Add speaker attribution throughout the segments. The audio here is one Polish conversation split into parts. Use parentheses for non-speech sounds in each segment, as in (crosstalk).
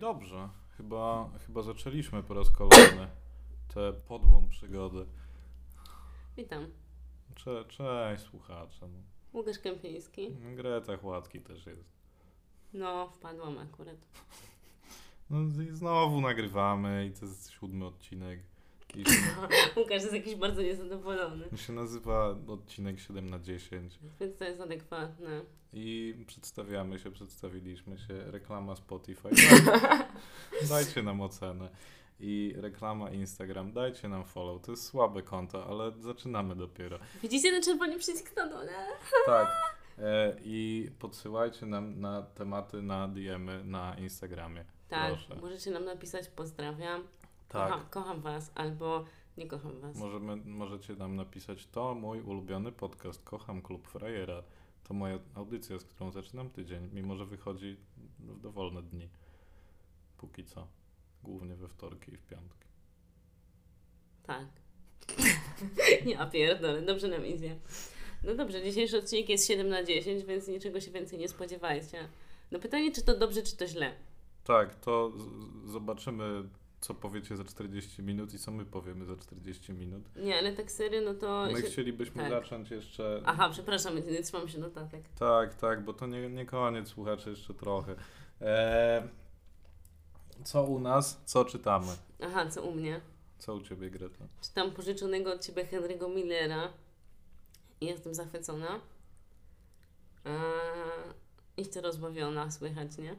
Speaker 1: No i dobrze. Chyba, chyba zaczęliśmy po raz kolejny tę podłą przygodę.
Speaker 2: Witam.
Speaker 1: Cze, cześć słuchacze.
Speaker 2: Łukasz Kępiński.
Speaker 1: Greta Chłodki też jest.
Speaker 2: No, wpadłam akurat. (laughs)
Speaker 1: No i znowu nagrywamy i to jest siódmy odcinek. Się, (laughs)
Speaker 2: Łukasz jest jakiś bardzo niezadowolony,
Speaker 1: się nazywa odcinek 7 na 10
Speaker 2: więc to jest adekwatne.
Speaker 1: i przedstawiamy się, przedstawiliśmy się. Reklama Spotify. (laughs) Daj, dajcie nam ocenę. I reklama Instagram. Dajcie nam follow. To jest słabe konto, ale zaczynamy dopiero.
Speaker 2: Widzicie ten czerwony przycisk na dole? (laughs)
Speaker 1: Tak. E, I podsyłajcie nam na tematy na DM-y na Instagramie.
Speaker 2: Tak,
Speaker 1: Proszę.
Speaker 2: możecie nam napisać pozdrawiam,
Speaker 1: Tak.
Speaker 2: kocham, kocham was, albo nie kocham was.
Speaker 1: Możemy, możecie nam napisać, to mój ulubiony podcast, kocham Klub Frajera. To moja audycja, z którą zaczynam tydzień, mimo że wychodzi w dowolne dni. Póki co. Głównie we wtorki i w piątki.
Speaker 2: Tak. (laughs) ja pierdolę, dobrze nam idzie. No dobrze, dzisiejszy odcinek jest 7 na 10, więc niczego się więcej nie spodziewajcie. No pytanie, czy to dobrze, czy to źle?
Speaker 1: Tak, to z- zobaczymy, co powiecie za 40 minut i co my powiemy za 40 minut.
Speaker 2: Nie, ale tak serio, no to...
Speaker 1: My
Speaker 2: się...
Speaker 1: chcielibyśmy
Speaker 2: tak.
Speaker 1: zacząć jeszcze.
Speaker 2: Aha, przepraszam, nie trzymam się notatek.
Speaker 1: Tak, tak, bo to nie, nie koniec, słuchacze, jeszcze trochę. Eee, co u nas? Co czytamy?
Speaker 2: Aha, co u mnie?
Speaker 1: Co u ciebie, Greta?
Speaker 2: Czytam pożyczonego od ciebie Henry'ego Millera i jestem zachwycona. Eee, I chcę rozbawiona, słychać, nie?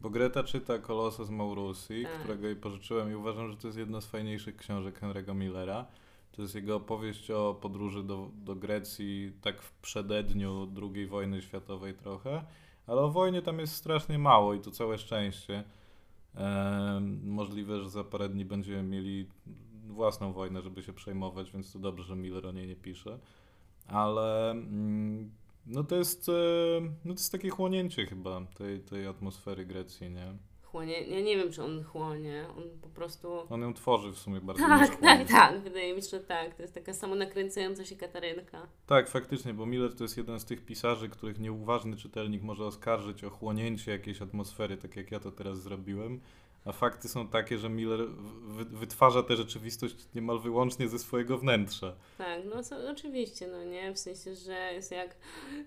Speaker 1: Bo Greta czyta Kolosa z Maurusji,
Speaker 2: Tak.
Speaker 1: którego jej pożyczyłem i uważam, że to jest jedna z fajniejszych książek Henry'ego Millera. To jest jego opowieść o podróży do, do Grecji tak w przededniu II wojny światowej trochę, ale o wojnie tam jest strasznie mało i to całe szczęście. Em, możliwe, że za parę dni będziemy mieli własną wojnę, żeby się przejmować, więc to dobrze, że Miller o niej nie pisze. Ale mm, no to jest, e, no to jest takie chłonięcie chyba tej, tej atmosfery Grecji, nie?
Speaker 2: Chłonie. Ja nie wiem, czy on chłonie. On po prostu.
Speaker 1: On ją tworzy w sumie bardzo
Speaker 2: Tak, tak, tak. Wydaje mi się, że tak. To jest taka samonakręcająca się katarynka.
Speaker 1: Tak, faktycznie, bo Miller to jest jeden z tych pisarzy, których nieuważny czytelnik może oskarżyć o chłonięcie jakiejś atmosfery, tak jak ja to teraz zrobiłem. A fakty są takie, że Miller wy- wytwarza tę rzeczywistość niemal wyłącznie ze swojego wnętrza.
Speaker 2: Tak, no oczywiście, no nie? W sensie, że jest jak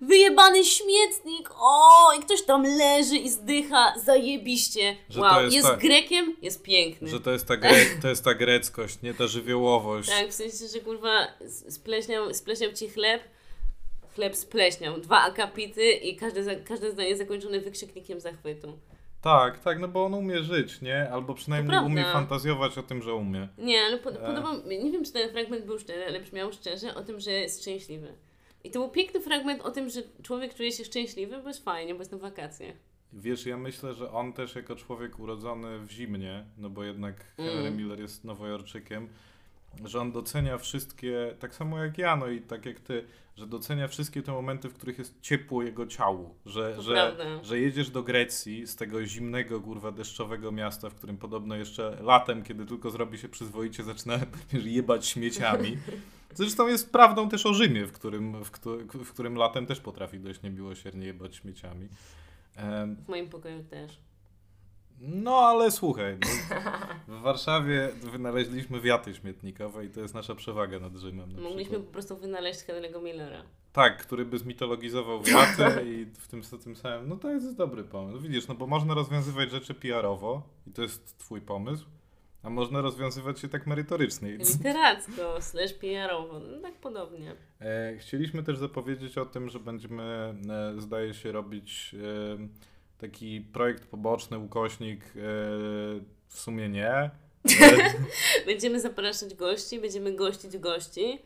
Speaker 2: wyjebany śmietnik, o i ktoś tam leży i zdycha, zajebiście.
Speaker 1: Że
Speaker 2: wow, jest,
Speaker 1: jest tak-
Speaker 2: Grekiem, jest piękny.
Speaker 1: Że to jest ta, (laughs) gre, to jest ta greckość, nie ta żywiołowość.
Speaker 2: Tak, w sensie, że kurwa spleśniał, spleśniał ci chleb, chleb spleśniał, dwa akapity i każde, każde zdanie zakończone wykrzyknikiem zachwytu.
Speaker 1: Tak, tak, no bo on umie żyć, nie? Albo przynajmniej umie fantazjować o tym, że umie.
Speaker 2: Nie, ale pod,
Speaker 1: E.
Speaker 2: podoba mi, nie wiem czy ten fragment był szczery, ale brzmiał szczerze o tym, że jest szczęśliwy. I to był piękny fragment o tym, że człowiek czuje się szczęśliwy, bo jest fajnie, bo jest na wakacje.
Speaker 1: Wiesz, ja myślę, że on też jako człowiek urodzony w zimnie, no bo jednak
Speaker 2: Mm.
Speaker 1: Henry Miller jest nowojorczykiem, że on docenia wszystkie, tak samo jak ja, no i tak jak ty, że docenia wszystkie te momenty, w których jest ciepło jego ciału, że,
Speaker 2: To
Speaker 1: że,
Speaker 2: prawda.
Speaker 1: że jedziesz do Grecji z tego zimnego, kurwa, deszczowego miasta, w którym podobno jeszcze latem, kiedy tylko zrobi się przyzwoicie, zaczyna (laughs) wiesz, jebać śmieciami. Zresztą jest prawdą też o Rzymie, w którym, w, w którym latem też potrafi dość niemiłosiernie jebać śmieciami.
Speaker 2: W moim pokoju też.
Speaker 1: No ale słuchaj, no, (laughs) w Warszawie wynaleźliśmy wiaty śmietnikowe i to jest nasza przewaga nad Rzymem. Na
Speaker 2: Mogliśmy
Speaker 1: przykład.
Speaker 2: po prostu wynaleźć Henry'ego Millera.
Speaker 1: Tak, który by zmitologizował wiaty i w tym, tym samym, no to jest dobry pomysł. Widzisz, no bo można rozwiązywać rzeczy PR-owo i to jest twój pomysł, a można rozwiązywać się tak merytorycznie. (laughs)
Speaker 2: Literacko, slash PR-owo, no tak podobnie.
Speaker 1: E, chcieliśmy też zapowiedzieć o tym, że będziemy, e, zdaje się, robić e, taki projekt poboczny, ukośnik, e, w sumie nie. (laughs)
Speaker 2: Będziemy zapraszać gości, będziemy gościć gości.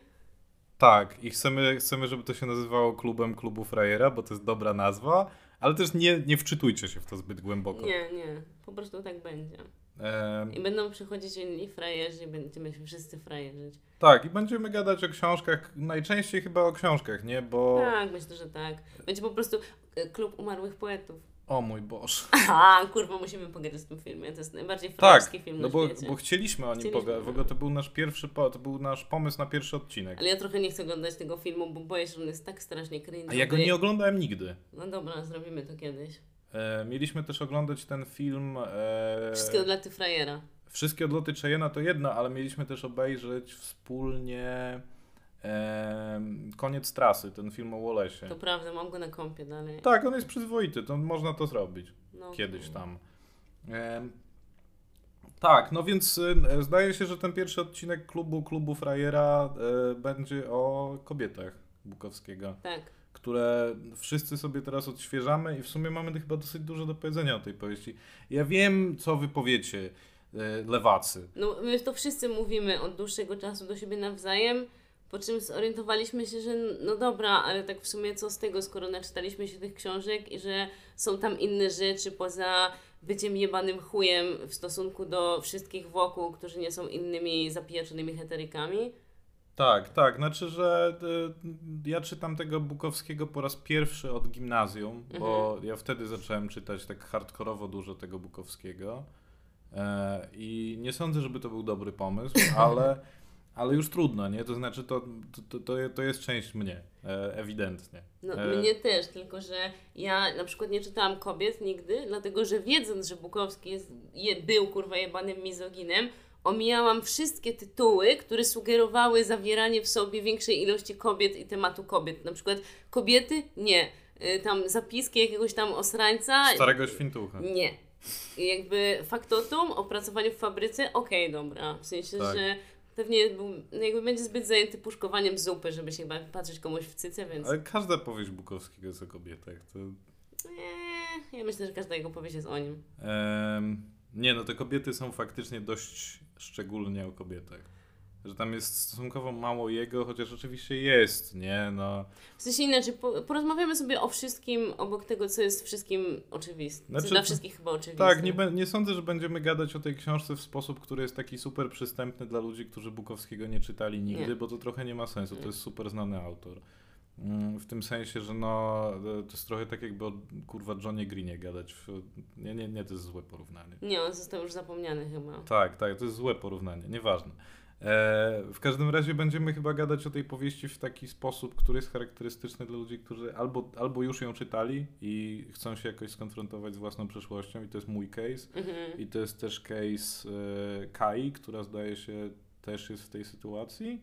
Speaker 1: Tak, i chcemy, chcemy, żeby to się nazywało klubem klubu Frajera, bo to jest dobra nazwa, ale też nie, nie wczytujcie się w to zbyt głęboko.
Speaker 2: Nie, nie, po prostu tak będzie. I będą przychodzić inni frajerzy i będziemy się wszyscy frajerzyć.
Speaker 1: tak, i będziemy gadać o książkach, najczęściej chyba o książkach, nie? Bo.
Speaker 2: Tak, myślę, że tak. Będzie po prostu e, klub umarłych poetów.
Speaker 1: O mój Boże.
Speaker 2: Aha, kurwa, musimy pogadać o tym filmie. To jest najbardziej
Speaker 1: Tak,
Speaker 2: frajerski film
Speaker 1: no
Speaker 2: na
Speaker 1: bo,
Speaker 2: świecie.
Speaker 1: bo chcieliśmy o nim pogadać. W ogóle to był nasz pierwszy, po, to był nasz pomysł na pierwszy odcinek.
Speaker 2: Ale ja trochę nie chcę oglądać tego filmu, bo boję się, że on jest tak strasznie cringe.
Speaker 1: A ja go nie oglądałem nigdy.
Speaker 2: No dobra, zrobimy to kiedyś.
Speaker 1: E, mieliśmy też oglądać ten film. E,
Speaker 2: Wszystkie odlaty frajera.
Speaker 1: Wszystkie odloty Cheyena to jedno, ale mieliśmy też obejrzeć wspólnie Koniec trasy, ten film o Wallace'ie.
Speaker 2: To prawda, mam go na kompie dalej.
Speaker 1: Tak, on jest przyzwoity, to można to zrobić
Speaker 2: No,
Speaker 1: kiedyś tam. Tak, no więc e, zdaje się, że ten pierwszy odcinek klubu klubu Frajera e, będzie o kobietach Bukowskiego,
Speaker 2: Tak.
Speaker 1: które wszyscy sobie teraz odświeżamy i w sumie mamy chyba dosyć dużo do powiedzenia o tej powieści. Ja wiem, co wy powiecie, e, lewacy.
Speaker 2: No, my to wszyscy mówimy od dłuższego czasu do siebie nawzajem, po czym zorientowaliśmy się, że no dobra, ale tak w sumie co z tego, skoro naczytaliśmy się tych książek i że są tam inne rzeczy poza byciem jebanym chujem w stosunku do wszystkich wokół, którzy nie są innymi zapijaczonymi heterykami.
Speaker 1: Tak, tak. Znaczy, że y, ja czytam tego Bukowskiego po raz pierwszy od gimnazjum, bo ja wtedy zacząłem czytać tak hardkorowo dużo tego Bukowskiego. E, I nie sądzę, żeby to był dobry pomysł, (laughs) ale, ale już trudno, nie? To znaczy, to, to, to, to jest część mnie, e, ewidentnie.
Speaker 2: No,
Speaker 1: E,
Speaker 2: mnie też, tylko że ja na przykład nie czytałam kobiet nigdy, dlatego że wiedząc, że Bukowski jest, je, był kurwa jebanym mizoginem, omijałam wszystkie tytuły, które sugerowały zawieranie w sobie większej ilości kobiet i tematu kobiet. Na przykład kobiety? Nie. Y, Tam zapiski jakiegoś tam osrańca?
Speaker 1: Starego świntucha.
Speaker 2: Nie. I jakby faktotum o pracowaniu w fabryce? Okej, dobra. W sensie,
Speaker 1: Tak.
Speaker 2: że pewnie był, no jakby będzie zbyt zajęty puszkowaniem zupy, żeby się patrzeć komuś w cyce, więc...
Speaker 1: Ale każda powieść Bukowskiego jest o kobietach. To,
Speaker 2: Nie, ja myślę, że każda jego powieść jest o nim.
Speaker 1: Em, nie, no te kobiety są faktycznie dość szczególnie o kobietach. Że tam jest stosunkowo mało jego, chociaż oczywiście jest, nie? No,
Speaker 2: W sensie inaczej, po, porozmawiamy sobie o wszystkim obok tego, co jest wszystkim oczywiste.
Speaker 1: Znaczy-
Speaker 2: dla wszystkich chyba oczywiste.
Speaker 1: tak, nie, nie sądzę, że będziemy gadać o tej książce w sposób, który jest taki super przystępny dla ludzi, którzy Bukowskiego nie czytali nigdy,
Speaker 2: Nie.
Speaker 1: bo to trochę nie ma sensu. To jest super znany autor. Mm, W tym sensie, że no, to jest trochę tak jakby o kurwa Johnie Greenie gadać. Nie, nie, nie, to jest złe porównanie.
Speaker 2: Nie, on został już zapomniany chyba.
Speaker 1: Tak, tak, to jest złe porównanie, nieważne. E, w każdym razie będziemy chyba gadać o tej powieści w taki sposób, który jest charakterystyczny dla ludzi, którzy albo, albo już ją czytali i chcą się jakoś skonfrontować z własną przeszłością i to jest mój case.
Speaker 2: Mhm.
Speaker 1: I to jest też case e, Kai, która zdaje się też jest w tej sytuacji.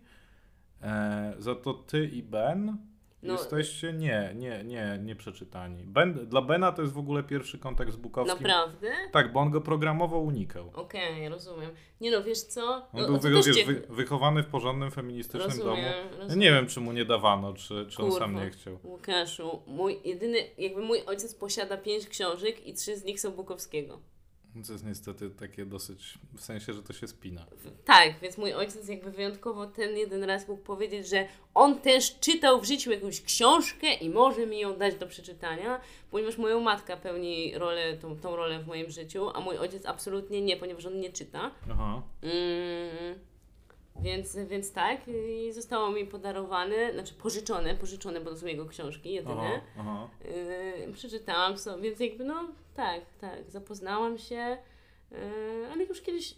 Speaker 1: E, za to ty i Ben
Speaker 2: No,
Speaker 1: jesteście nie, nie, nie, nie przeczytani. Ben, dla Bena to jest w ogóle pierwszy kontakt z Bukowskim.
Speaker 2: Naprawdę?
Speaker 1: Tak, bo on go programowo unikał.
Speaker 2: Okej, rozumiem. Nie no, wiesz co?
Speaker 1: On
Speaker 2: no,
Speaker 1: był
Speaker 2: to
Speaker 1: wy,
Speaker 2: cię-
Speaker 1: wy, wychowany w porządnym feministycznym
Speaker 2: rozumiem,
Speaker 1: domu.
Speaker 2: Rozumiem.
Speaker 1: nie wiem, czy mu nie dawano, czy, czy on sam nie chciał.
Speaker 2: Łukaszu, mój jedyny, jakby mój ojciec posiada pięć książek i trzy z nich są Bukowskiego.
Speaker 1: To jest niestety takie dosyć, w sensie, że to się spina.
Speaker 2: Tak, więc mój ojciec jakby wyjątkowo ten jeden raz mógł powiedzieć, że on też czytał w życiu jakąś książkę i może mi ją dać do przeczytania, ponieważ moja matka pełni rolę, tą, tą rolę w moim życiu, a mój ojciec absolutnie nie, ponieważ on nie czyta.
Speaker 1: Aha.
Speaker 2: Mm, więc, więc tak, i zostało mi podarowane, znaczy pożyczone, pożyczone, bo to są jego książki, jedyne.
Speaker 1: Aha, aha.
Speaker 2: Yy, przeczytałam sobie, więc jakby no tak, tak, zapoznałam się, yy, ale już kiedyś,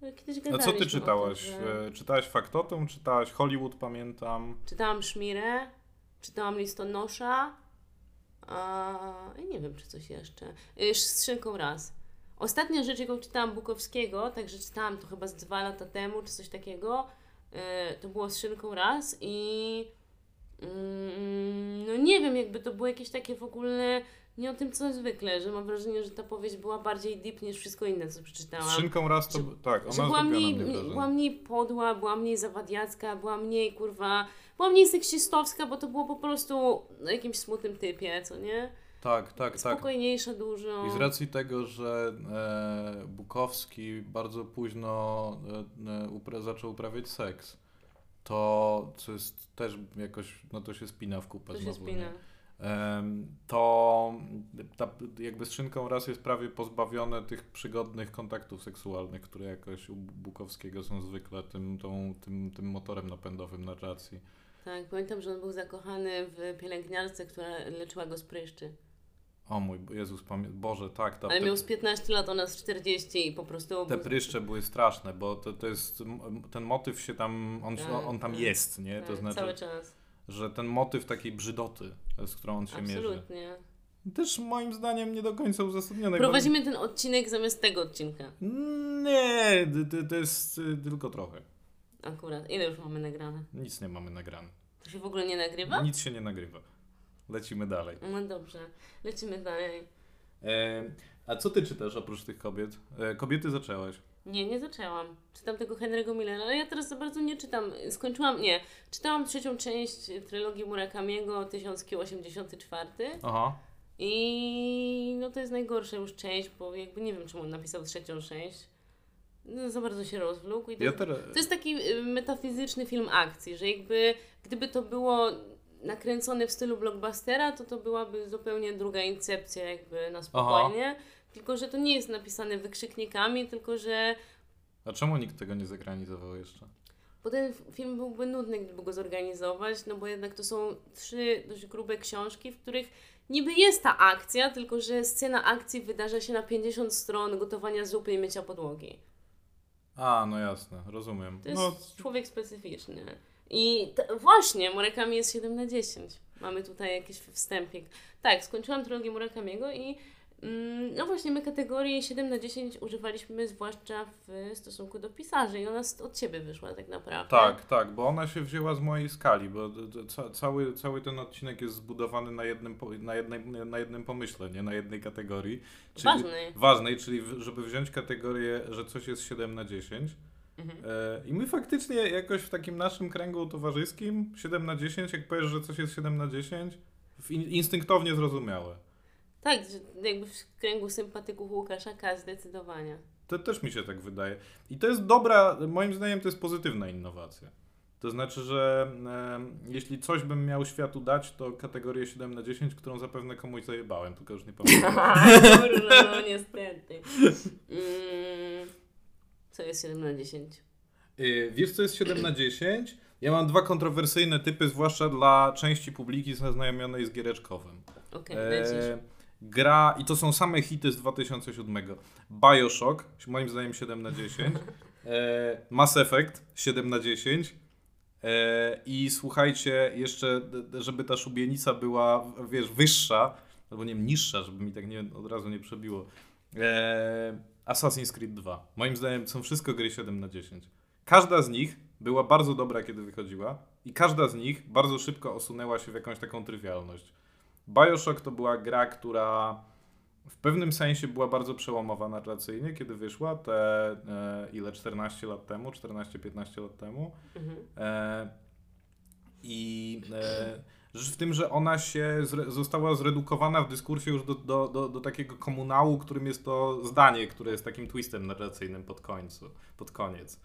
Speaker 2: kiedyś
Speaker 1: A
Speaker 2: gadaliśmy
Speaker 1: co ty czytałaś?
Speaker 2: Tym, że...
Speaker 1: E, Czytałaś Faktotum, czytałaś Hollywood, pamiętam.
Speaker 2: Czytałam Szmirę, czytałam Listonosza, a nie wiem, czy coś jeszcze. Z Szynką raz. Ostatnia rzecz, jaką czytałam Bukowskiego, także czytałam to chyba z dwa lata temu, czy coś takiego, yy, to było z Szynką raz i mm, no nie wiem, jakby to było jakieś takie w ogóle nie o tym, co zwykle, że mam wrażenie, że ta powieść była bardziej deep niż wszystko inne, co przeczytałam.
Speaker 1: Z Szynką raz to...
Speaker 2: Że-
Speaker 1: tak, ona
Speaker 2: była mniej,
Speaker 1: mnie
Speaker 2: była mniej podła, była mniej zawadiacka, była mniej kurwa, była mniej seksistowska, bo to było po prostu o jakimś smutnym typie, co nie?
Speaker 1: Tak, tak, tak.
Speaker 2: Spokojniejsza dużo.
Speaker 1: I z racji tego, że e, Bukowski bardzo późno e, e, upra- zaczął uprawiać seks, to co jest też jakoś, no to się spina w kupę
Speaker 2: to się
Speaker 1: znowu,
Speaker 2: spina.
Speaker 1: nie? Em, to ta, jakby z Szynką raz jest prawie pozbawione tych przygodnych kontaktów seksualnych, które jakoś u Bukowskiego są zwykle tym, tą, tym, tym motorem napędowym narracji.
Speaker 2: Tak, pamiętam, że on był zakochany w pielęgniarce, która leczyła go z pryszczy.
Speaker 1: O mój Jezus, Boże, tak. Ta,
Speaker 2: Ale
Speaker 1: te,
Speaker 2: miał z 15 lat, ona z 40 i po prostu...
Speaker 1: te pryszcze były straszne, bo to, to jest, ten motyw się tam, on,
Speaker 2: Tak,
Speaker 1: on tam
Speaker 2: tak,
Speaker 1: jest, nie?
Speaker 2: tak,
Speaker 1: To znaczy,
Speaker 2: Cały czas.
Speaker 1: że ten motyw takiej brzydoty, z którą on się mierzy.
Speaker 2: Absolutnie.
Speaker 1: Też moim zdaniem nie do końca uzasadnione.
Speaker 2: Prowadzimy ten odcinek zamiast tego odcinka.
Speaker 1: Nie, to, to jest y, tylko trochę.
Speaker 2: Akurat. Ile już mamy nagrane?
Speaker 1: Nic nie mamy nagrane.
Speaker 2: To się w ogóle nie nagrywa?
Speaker 1: Nic się nie nagrywa. Lecimy dalej.
Speaker 2: No dobrze, lecimy dalej.
Speaker 1: E, a co ty czytasz oprócz tych kobiet? E, kobiety zaczęłaś.
Speaker 2: Nie, nie zaczęłam. Czytam tego Henry'ego Millera, ale ja teraz za bardzo nie czytam. Skończyłam, nie. Czytałam trzecią część trylogii Murakamiego, 1084.
Speaker 1: Aha.
Speaker 2: I no to jest najgorsza już część, bo jakby nie wiem, czemu on napisał trzecią część. No, za bardzo się rozwlókł. I to,
Speaker 1: Ja
Speaker 2: jest,
Speaker 1: teraz...
Speaker 2: to jest taki y, metafizyczny film akcji, że jakby gdyby to było nakręcone w stylu blockbustera, to to byłaby zupełnie druga incepcja jakby na spokojnie. Tylko, że to nie jest napisane wykrzyknikami, tylko że
Speaker 1: A czemu nikt tego nie zekranizował jeszcze?
Speaker 2: bo ten film byłby nudny, gdyby go zorganizować, no bo jednak to są trzy dość grube książki, w których niby jest ta akcja, tylko że scena akcji wydarza się na 50 stron gotowania zupy i mycia podłogi.
Speaker 1: A, no jasne, rozumiem.
Speaker 2: To jest
Speaker 1: No,
Speaker 2: człowiek specyficzny. I właśnie, Murakami jest 7 na 10. Mamy tutaj jakiś wstępik. Tak, skończyłam trylogię Murakamiego i mm, no właśnie my kategorii 7 na 10 używaliśmy zwłaszcza w stosunku do pisarzy i ona od Ciebie wyszła tak naprawdę.
Speaker 1: tak, tak, bo ona się wzięła z mojej skali, bo ca cały, cały ten odcinek jest zbudowany na jednym, na jednej, na jednym pomyśle, nie na jednej kategorii.
Speaker 2: Ważnej.
Speaker 1: Ważnej, czyli żeby wziąć kategorię, że coś jest 7 na 10.
Speaker 2: Mhm.
Speaker 1: E, I my faktycznie jakoś w takim naszym kręgu towarzyskim 7 na 10, jak powiesz, że coś jest 7 na 10, w in instynktownie zrozumiałe.
Speaker 2: Tak, jakby w kręgu sympatyków Łukasza K. zdecydowanie.
Speaker 1: To też mi się tak wydaje. I to jest dobra, moim zdaniem to jest pozytywna innowacja. To znaczy, że em, jeśli coś bym miał światu dać, to kategorię 7 na 10, którą zapewne komuś zajebałem, tylko już nie pamiętam. (laughs)
Speaker 2: No niestety. Mm, co jest 7 na 10?
Speaker 1: Y, Wiesz, co jest 7 na 10? Ja mam dwa kontrowersyjne typy, zwłaszcza dla części publiki zaznajomionej z giereczkowym.
Speaker 2: Okej, lecisz.
Speaker 1: E, gra, i to są same hity z 2007. Bioshock, moim zdaniem 7 na 10. E, Mass Effect, 7 na 10. E, I słuchajcie, jeszcze, żeby ta szubienica była, wiesz, wyższa, albo nie wiem, niższa, żeby mi tak nie, od razu nie przebiło. E, Assassin's Creed 2. Moim zdaniem są wszystko gry 7 na 10. Każda z nich była bardzo dobra, kiedy wychodziła, i każda z nich bardzo szybko osunęła się w jakąś taką trywialność. Bioshock to była gra, która w pewnym sensie była bardzo przełomowa narracyjnie, kiedy wyszła, te e, ile 14 lat temu, 14-15 lat temu.
Speaker 2: Mhm.
Speaker 1: E, I e, rzecz w tym, że ona się zre, została zredukowana w dyskursie już do, do, do, do takiego komunału, którym jest to zdanie, które jest takim twistem narracyjnym pod końcu, pod koniec.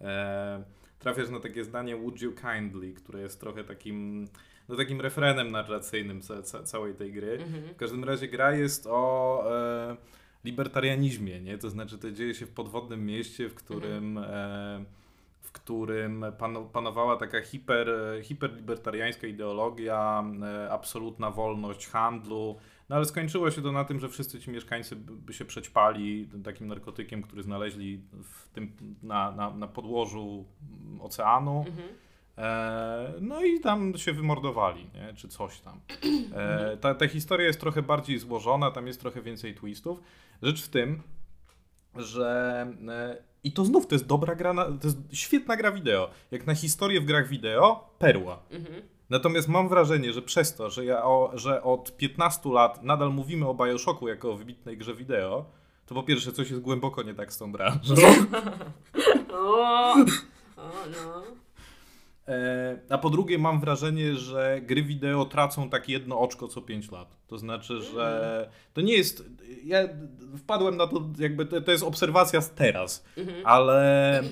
Speaker 1: E, trafiasz na takie zdanie Would you kindly, które jest trochę takim, no takim refrenem narracyjnym ca, ca, całej tej gry.
Speaker 2: Mhm.
Speaker 1: W każdym razie gra jest o e, libertarianizmie, nie? To znaczy to dzieje się w podwodnym mieście, w którym, e, w którym panowała taka hiper, hiperlibertariańska ideologia, e, absolutna wolność handlu. No ale skończyło się to na tym, że wszyscy ci mieszkańcy by się przećpali takim narkotykiem, który znaleźli w tym, na, na, na podłożu oceanu.
Speaker 2: Mhm.
Speaker 1: E, no i tam się wymordowali, nie? czy coś tam. E, ta, ta historia jest trochę bardziej złożona, tam jest trochę więcej twistów. Rzecz w tym, że. I to znów to jest dobra gra, na, to jest świetna gra wideo. Jak na historię w grach wideo, perła.
Speaker 2: Mhm.
Speaker 1: Natomiast mam wrażenie, że przez to, że, ja o, że od 15 lat nadal mówimy o Bioshocku jako o wybitnej grze wideo, to po pierwsze coś jest głęboko nie tak z tą branżą. (laughs)
Speaker 2: O, o, no.
Speaker 1: E, a po drugie mam wrażenie, że gry wideo tracą tak jedno oczko co 5 lat. To znaczy, że to nie jest. Ja wpadłem na to, jakby to, to jest obserwacja z teraz,
Speaker 2: Mhm.
Speaker 1: ale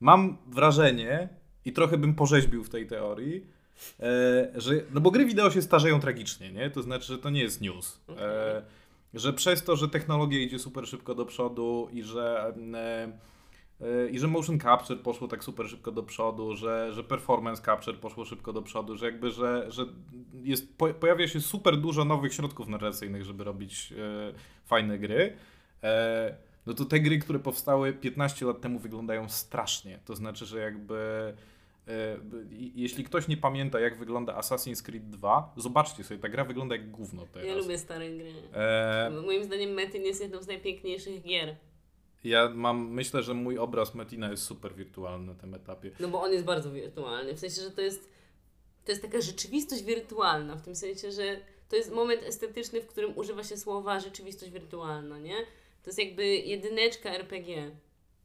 Speaker 1: mam wrażenie i trochę bym porzeźbił w tej teorii, e, że. No bo gry wideo się starzeją tragicznie, nie? To znaczy, że to nie jest news. E,
Speaker 2: Okej.
Speaker 1: że przez to, że technologia idzie super szybko do przodu i że. E, i że motion capture poszło tak super szybko do przodu, że, że performance capture poszło szybko do przodu, że jakby, że, że jest, po, pojawia się super dużo nowych środków narracyjnych, żeby robić e, fajne gry. E, no to te gry, które powstały 15 lat temu wyglądają strasznie. To znaczy, że jakby jeśli ktoś nie pamięta, jak wygląda Assassin's Creed 2, zobaczcie sobie, ta gra wygląda jak gówno teraz.
Speaker 2: Ja lubię stare gry.
Speaker 1: E,
Speaker 2: Moim zdaniem Metin jest jedną z najpiękniejszych gier.
Speaker 1: Ja mam, myślę, że mój obraz Metina jest super wirtualny na tym etapie.
Speaker 2: No bo on jest bardzo wirtualny. W sensie, że to jest, to jest taka rzeczywistość wirtualna. W tym sensie, że to jest moment estetyczny, w którym używa się słowa rzeczywistość wirtualna, nie? To jest jakby jedyneczka RPG,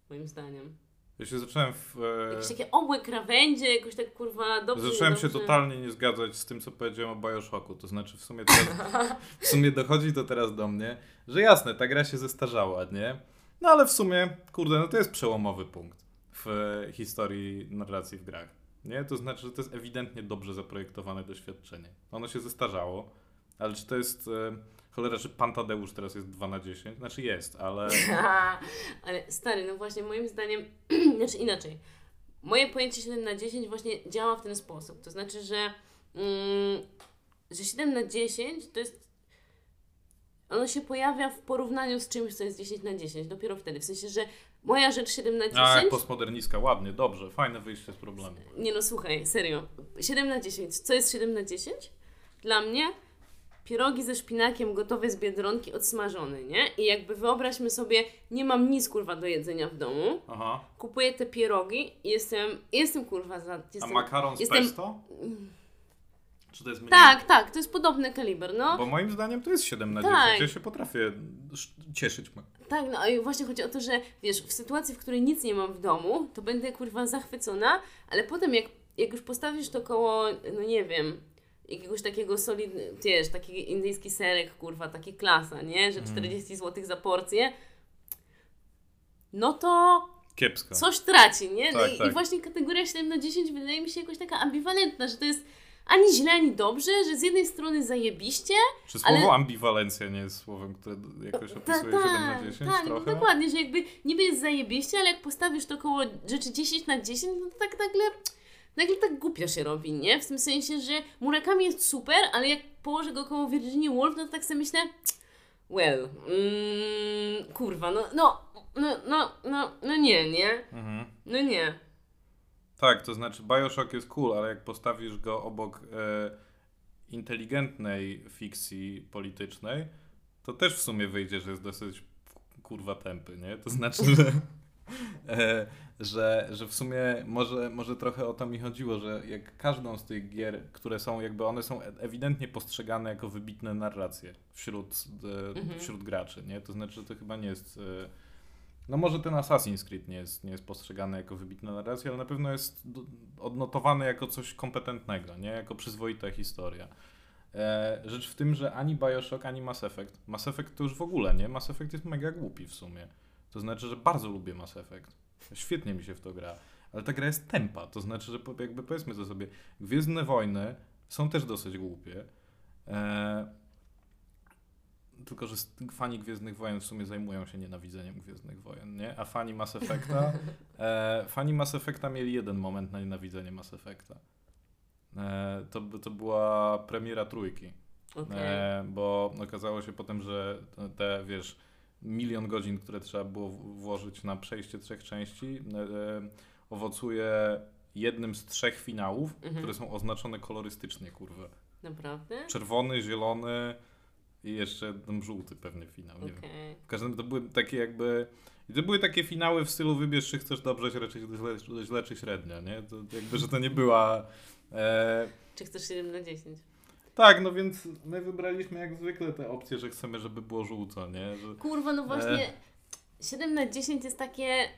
Speaker 2: moim zdaniem.
Speaker 1: Ja się zacząłem w... E,
Speaker 2: Jakieś takie obłe krawędzie, jakoś tak kurwa dobrze.
Speaker 1: Zacząłem się
Speaker 2: dobrze.
Speaker 1: totalnie nie zgadzać z tym, co powiedziałem o Bioshocku. To znaczy, w sumie, teraz, (laughs) w sumie dochodzi to teraz do mnie, że jasne, ta gra się zestarzała, nie? No ale w sumie, kurde, no to jest przełomowy punkt w e, historii narracji w grach. Nie? To znaczy, że to jest ewidentnie dobrze zaprojektowane doświadczenie. Ono się zestarzało, ale czy to jest. E, cholera, czy Pan Tadeusz teraz jest 2 na 10? Znaczy jest, ale. (laughs)
Speaker 2: Ale stary, no właśnie moim zdaniem, (clears throat) znaczy inaczej. Moje pojęcie 7 na 10 właśnie działa w ten sposób. To znaczy, że, mm, że 7 na 10 to jest. Ono się pojawia w porównaniu z czymś, co jest 10 na 10. Dopiero wtedy. W sensie, że moja rzecz 7 na 10.
Speaker 1: A, jak postmodernistka, ładnie, dobrze, fajne wyjście z problemu.
Speaker 2: Nie no, słuchaj, serio. 7 na 10. Co jest 7 na 10? Dla mnie pierogi ze szpinakiem gotowe z Biedronki odsmażone, nie? I jakby wyobraźmy sobie, nie mam nic kurwa do jedzenia w domu.
Speaker 1: Aha.
Speaker 2: Kupuję te pierogi i jestem, jestem kurwa za...
Speaker 1: A
Speaker 2: Jestem,
Speaker 1: makaron z
Speaker 2: jestem-
Speaker 1: pesto? Czy to jest mniej?
Speaker 2: Tak, tak, to jest podobny kaliber, no.
Speaker 1: Bo moim zdaniem to jest 7 na
Speaker 2: Tak.
Speaker 1: 10. Ja się potrafię sz- cieszyć.
Speaker 2: Tak, no i właśnie chodzi o to, że wiesz, w sytuacji, w której nic nie mam w domu, to będę kurwa zachwycona, ale potem jak, jak już postawisz to koło, no nie wiem, jakiegoś takiego solidnego, wiesz, taki indyjski serek, kurwa, taki klasa, nie? Że 40 zł za porcję, no to
Speaker 1: Kiepsko.
Speaker 2: coś traci, nie? No
Speaker 1: Tak,
Speaker 2: i,
Speaker 1: tak.
Speaker 2: I właśnie kategoria 7 na 10 wydaje mi się jakoś taka ambiwalentna, że to jest ani źle, ani dobrze, że z jednej strony zajebiście,
Speaker 1: Czy słowo
Speaker 2: ale-
Speaker 1: ambiwalencja nie jest słowem, które jakoś
Speaker 2: Ta-
Speaker 1: opisuje 7 na 10
Speaker 2: tak, no
Speaker 1: trochę?
Speaker 2: dokładnie, że jakby niby jest zajebiście, ale jak postawisz to koło rzeczy 10 na 10, no to tak nagle, nagle tak głupio się robi, nie? W tym sensie, że Murakami jest super, ale jak położę go koło Virginia Woolf, no to tak sobie myślę, well, mm, kurwa, no, no, no, no, no, no nie, nie?
Speaker 1: Mhm.
Speaker 2: No nie.
Speaker 1: Tak, to znaczy Bioshock jest cool, ale jak postawisz go obok e, inteligentnej fikcji politycznej, to też w sumie wyjdzie, że jest dosyć kurwa tępy, nie? To znaczy, że, e, że, że w sumie może, może trochę o to mi chodziło, że jak każdą z tych gier, które są jakby, one są ewidentnie postrzegane jako wybitne narracje wśród, e,
Speaker 2: Mhm.
Speaker 1: wśród graczy, nie? To znaczy, że to chyba nie jest... E, no może ten Assassin's Creed nie jest, nie jest postrzegany jako wybitna narracja, ale na pewno jest odnotowany jako coś kompetentnego, nie? Jako przyzwoita historia. E, rzecz w tym, że ani Bioshock, ani Mass Effect. Mass Effect to już w ogóle, nie? Mass Effect jest mega głupi w sumie. To znaczy, że bardzo lubię Mass Effect. Świetnie mi się w to gra. Ale ta gra jest tempa. To znaczy, że jakby powiedzmy to sobie, Gwiezdne Wojny są też dosyć głupie. E, tylko, że fani Gwiezdnych Wojen w sumie zajmują się nienawidzeniem Gwiezdnych Wojen, nie? A fani Mass Effecta, (laughs) e, fani Mass Effecta mieli jeden moment na nienawidzenie Mass Effecta. E, to, to była premiera trójki.
Speaker 2: Okej.
Speaker 1: E, bo okazało się potem, że te- wiesz, milion godzin, które trzeba było włożyć na przejście trzech części, e, e, owocuje jednym z trzech finałów,
Speaker 2: Mhm.
Speaker 1: które są oznaczone kolorystycznie, kurwa.
Speaker 2: Naprawdę?
Speaker 1: Czerwony, zielony i jeszcze tam żółty pewnie finał, nie wiem.
Speaker 2: Okej.
Speaker 1: W każdym to były takie jakby... i To były takie finały w stylu wybierz, czy chcesz dobrze, czy raczej źle, źle czy średnio, nie? To jakby, że to nie była... E,
Speaker 2: Czy chcesz 7 na 10?
Speaker 1: tak, no więc my wybraliśmy jak zwykle te opcje, że chcemy, żeby było żółto, nie? Że,
Speaker 2: Kurwa, no właśnie
Speaker 1: E.
Speaker 2: 7 na 10 jest takie.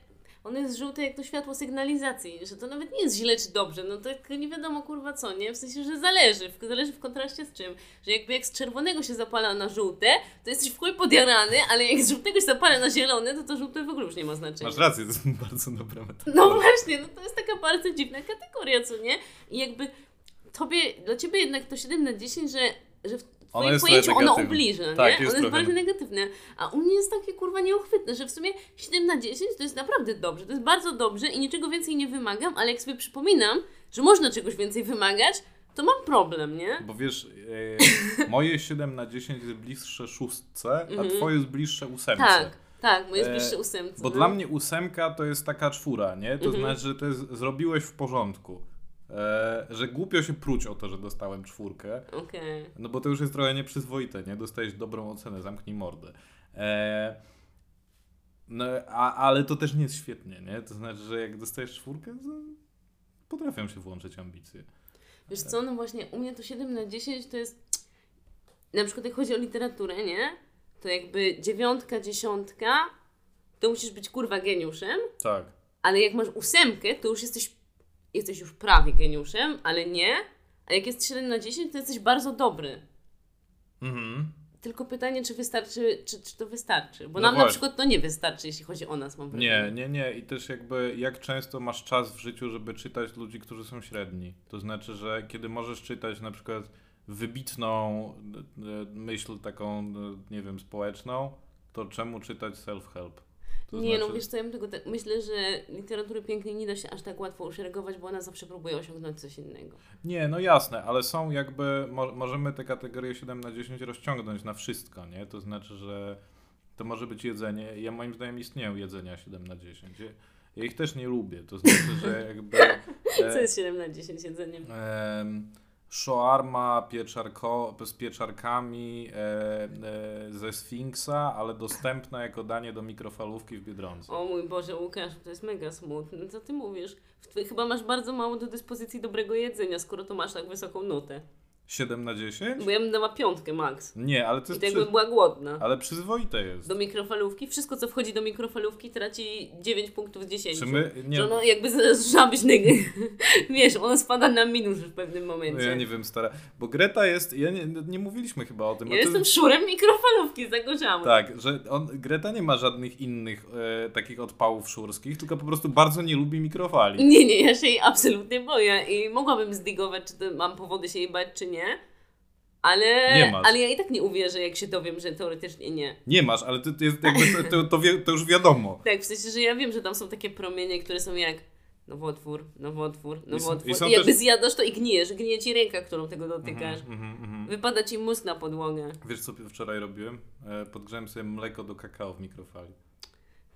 Speaker 2: Ono jest żółte jak to światło sygnalizacji, że to nawet nie jest źle czy dobrze, no tak nie wiadomo kurwa co, nie? W sensie, że zależy, w- zależy w kontraście z czym, że jakby jak z czerwonego się zapala na żółte, to jesteś w chuj podjarany, ale jak z żółtego się zapala na zielone, to to żółte w ogóle już nie ma znaczenia.
Speaker 1: masz rację, to jest (laughs) bardzo dobra metafoρα.
Speaker 2: No właśnie, no to jest taka bardzo dziwna kategoria, co nie? I jakby tobie, dla ciebie jednak to 7 na 10, że, że w
Speaker 1: Ono
Speaker 2: twoim
Speaker 1: jest
Speaker 2: pojęciu ono ubliża,
Speaker 1: Tak,
Speaker 2: nie?
Speaker 1: jest
Speaker 2: ono jest bardzo negatywne. A u mnie jest takie kurwa nieuchwytne, że w sumie 7 na 10 to jest naprawdę dobrze, to jest bardzo dobrze i niczego więcej nie wymagam, ale jak sobie przypominam, że można czegoś więcej wymagać, to mam problem, nie?
Speaker 1: Bo wiesz, e, (laughs) moje 7 na 10 jest bliższe szóstce, a
Speaker 2: Mhm.
Speaker 1: twoje jest bliższe ósemce.
Speaker 2: Tak, tak, bo jest
Speaker 1: E,
Speaker 2: bliższy ósemce.
Speaker 1: Bo
Speaker 2: no.
Speaker 1: dla mnie ósemka to jest taka czwóra, nie? To
Speaker 2: Mhm.
Speaker 1: znaczy, że to jest, zrobiłeś w porządku. E, że głupio się pruć o to, że dostałem czwórkę.
Speaker 2: Okej.
Speaker 1: No bo to już jest trochę nieprzyzwoite, nie? Dostałeś dobrą ocenę, zamknij mordę. E, no, a, ale to też nie jest świetnie, nie? To znaczy, że jak dostajesz czwórkę, to potrafią się włączyć ambicje.
Speaker 2: Wiesz co, no właśnie u mnie to 7 na 10 to jest na przykład jak chodzi o literaturę, nie? To jakby dziewiątka, dziesiątka to musisz być kurwa geniuszem,
Speaker 1: Tak.
Speaker 2: ale jak masz ósemkę, to już jesteś, jesteś już prawie geniuszem, ale nie. A jak jest 7 na 10, to jesteś bardzo dobry.
Speaker 1: Mhm.
Speaker 2: Tylko pytanie, czy wystarczy, czy, czy to wystarczy? Bo
Speaker 1: No
Speaker 2: nam na
Speaker 1: właśnie.
Speaker 2: przykład to nie wystarczy, jeśli chodzi o nas, mam
Speaker 1: Nie,
Speaker 2: wrażenie.
Speaker 1: nie, nie. I też jakby jak często masz czas w życiu, żeby czytać ludzi, którzy są średni. To znaczy, że kiedy możesz czytać na przykład wybitną e, myśl taką, e, nie wiem, społeczną, to czemu czytać self-help? To
Speaker 2: nie, no
Speaker 1: znaczy-
Speaker 2: wiesz co, ja bym tego tak, myślę, że literatury pięknej nie da się aż tak łatwo uszeregować, bo ona zawsze próbuje osiągnąć coś innego.
Speaker 1: Nie, no jasne, ale są jakby, mo możemy te kategorie 7 na 10 rozciągnąć na wszystko, nie? To znaczy, że to może być jedzenie. Ja moim zdaniem istnieją jedzenia 7 na 10. Ja, ich też nie lubię, to znaczy, że jakby... (laughs)
Speaker 2: Co
Speaker 1: e,
Speaker 2: jest 7 na 10 jedzeniem?
Speaker 1: em, Shawarma pieczarko, z pieczarkami e, e, ze Sfinksa, ale dostępna jako danie do mikrofalówki w Biedronce.
Speaker 2: O mój Boże, Łukasz, to jest mega smutne. Co ty mówisz? Twoje- Chyba masz bardzo mało do dyspozycji dobrego jedzenia, skoro to masz tak wysoką nutę.
Speaker 1: 7 na 10?
Speaker 2: Bo ja bym dała piątkę max.
Speaker 1: Nie, ale to
Speaker 2: I
Speaker 1: jest
Speaker 2: to jakby
Speaker 1: przy...
Speaker 2: była głodna.
Speaker 1: ale przyzwoite jest.
Speaker 2: Do mikrofalówki, wszystko co wchodzi do mikrofalówki traci 9 punktów z 10.
Speaker 1: Czy my... Nie,
Speaker 2: Że ono jakby być neg... (laughs) Wiesz, ono spada na minus w pewnym
Speaker 1: no
Speaker 2: momencie.
Speaker 1: ja nie wiem, stara. Bo Greta jest... Ja nie, nie mówiliśmy chyba o tym.
Speaker 2: Ja jestem
Speaker 1: jest-
Speaker 2: szurem mikrofalówki, zagorzałam.
Speaker 1: Tak, że on, Greta nie ma żadnych innych e, takich odpałów szurskich, tylko po prostu bardzo nie lubi mikrofali.
Speaker 2: Nie, nie, ja się jej absolutnie boję i mogłabym zdigować, czy to mam powody się jej bać, czy nie. Ale,
Speaker 1: Nie masz.
Speaker 2: ale ja i tak nie uwierzę, jak się dowiem, że teoretycznie nie.
Speaker 1: Nie masz, ale to, to, jest jakby, to, to, wie, to już wiadomo. (laughs)
Speaker 2: Tak, w sensie, że ja wiem, że tam są takie promienie, które są jak nowotwór, nowotwór, nowotwór.
Speaker 1: i
Speaker 2: I,
Speaker 1: są
Speaker 2: jakby
Speaker 1: też-
Speaker 2: zjadasz to i gnijesz, gnije ci ręka, którą tego dotykasz.
Speaker 1: Mhm, mhm, mhm.
Speaker 2: Wypada ci mózg na podłogę.
Speaker 1: Wiesz co wczoraj robiłem? E, podgrzałem sobie mleko do kakao w mikrofali.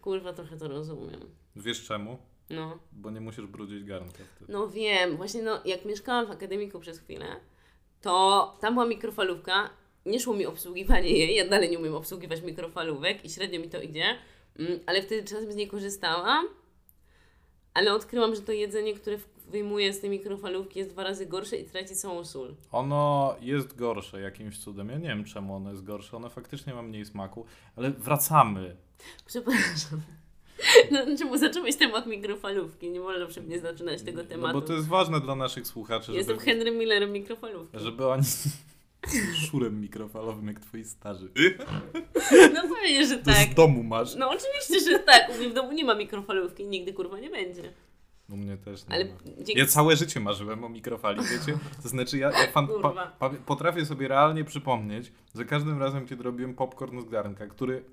Speaker 2: Kurwa, trochę to rozumiem.
Speaker 1: Wiesz czemu?
Speaker 2: No.
Speaker 1: Bo nie musisz brudzić garnka wtedy.
Speaker 2: No wiem, właśnie no, jak mieszkałam w akademiku przez chwilę, to tam była mikrofalówka, nie szło mi obsługiwanie jej, ja dalej nie umiem obsługiwać mikrofalówek i średnio mi to idzie, mm, ale wtedy czasem z niej korzystałam, ale odkryłam, że to jedzenie, które wyjmuję z tej mikrofalówki jest dwa razy gorsze i traci całą sól.
Speaker 1: Ono jest gorsze jakimś cudem. Ja nie wiem czemu ono jest gorsze. Ono faktycznie ma mniej smaku, ale wracamy.
Speaker 2: Przepraszam. (laughs) No, czemu zacząłeś temat mikrofalówki? Nie wolno przy mnie zaczynać tego
Speaker 1: No
Speaker 2: tematu.
Speaker 1: bo to jest ważne dla naszych słuchaczy,
Speaker 2: Jestem
Speaker 1: żeby,
Speaker 2: Henry Millerem mikrofalówki.
Speaker 1: żeby oni... (laughs) Szurem mikrofalowym jak twoi starzy. (laughs)
Speaker 2: No pewnie, że
Speaker 1: To
Speaker 2: tak.
Speaker 1: z domu masz.
Speaker 2: No oczywiście, że tak. U mnie w domu nie ma mikrofalówki, nigdy kurwa nie będzie.
Speaker 1: U mnie też nie
Speaker 2: Ale
Speaker 1: ma.
Speaker 2: dzięki...
Speaker 1: Ja całe życie marzyłem o mikrofali, wiecie? To znaczy ja, ja fan, pa, pa, potrafię sobie realnie przypomnieć, że każdym razem, kiedy robiłem popcorn z garnka, który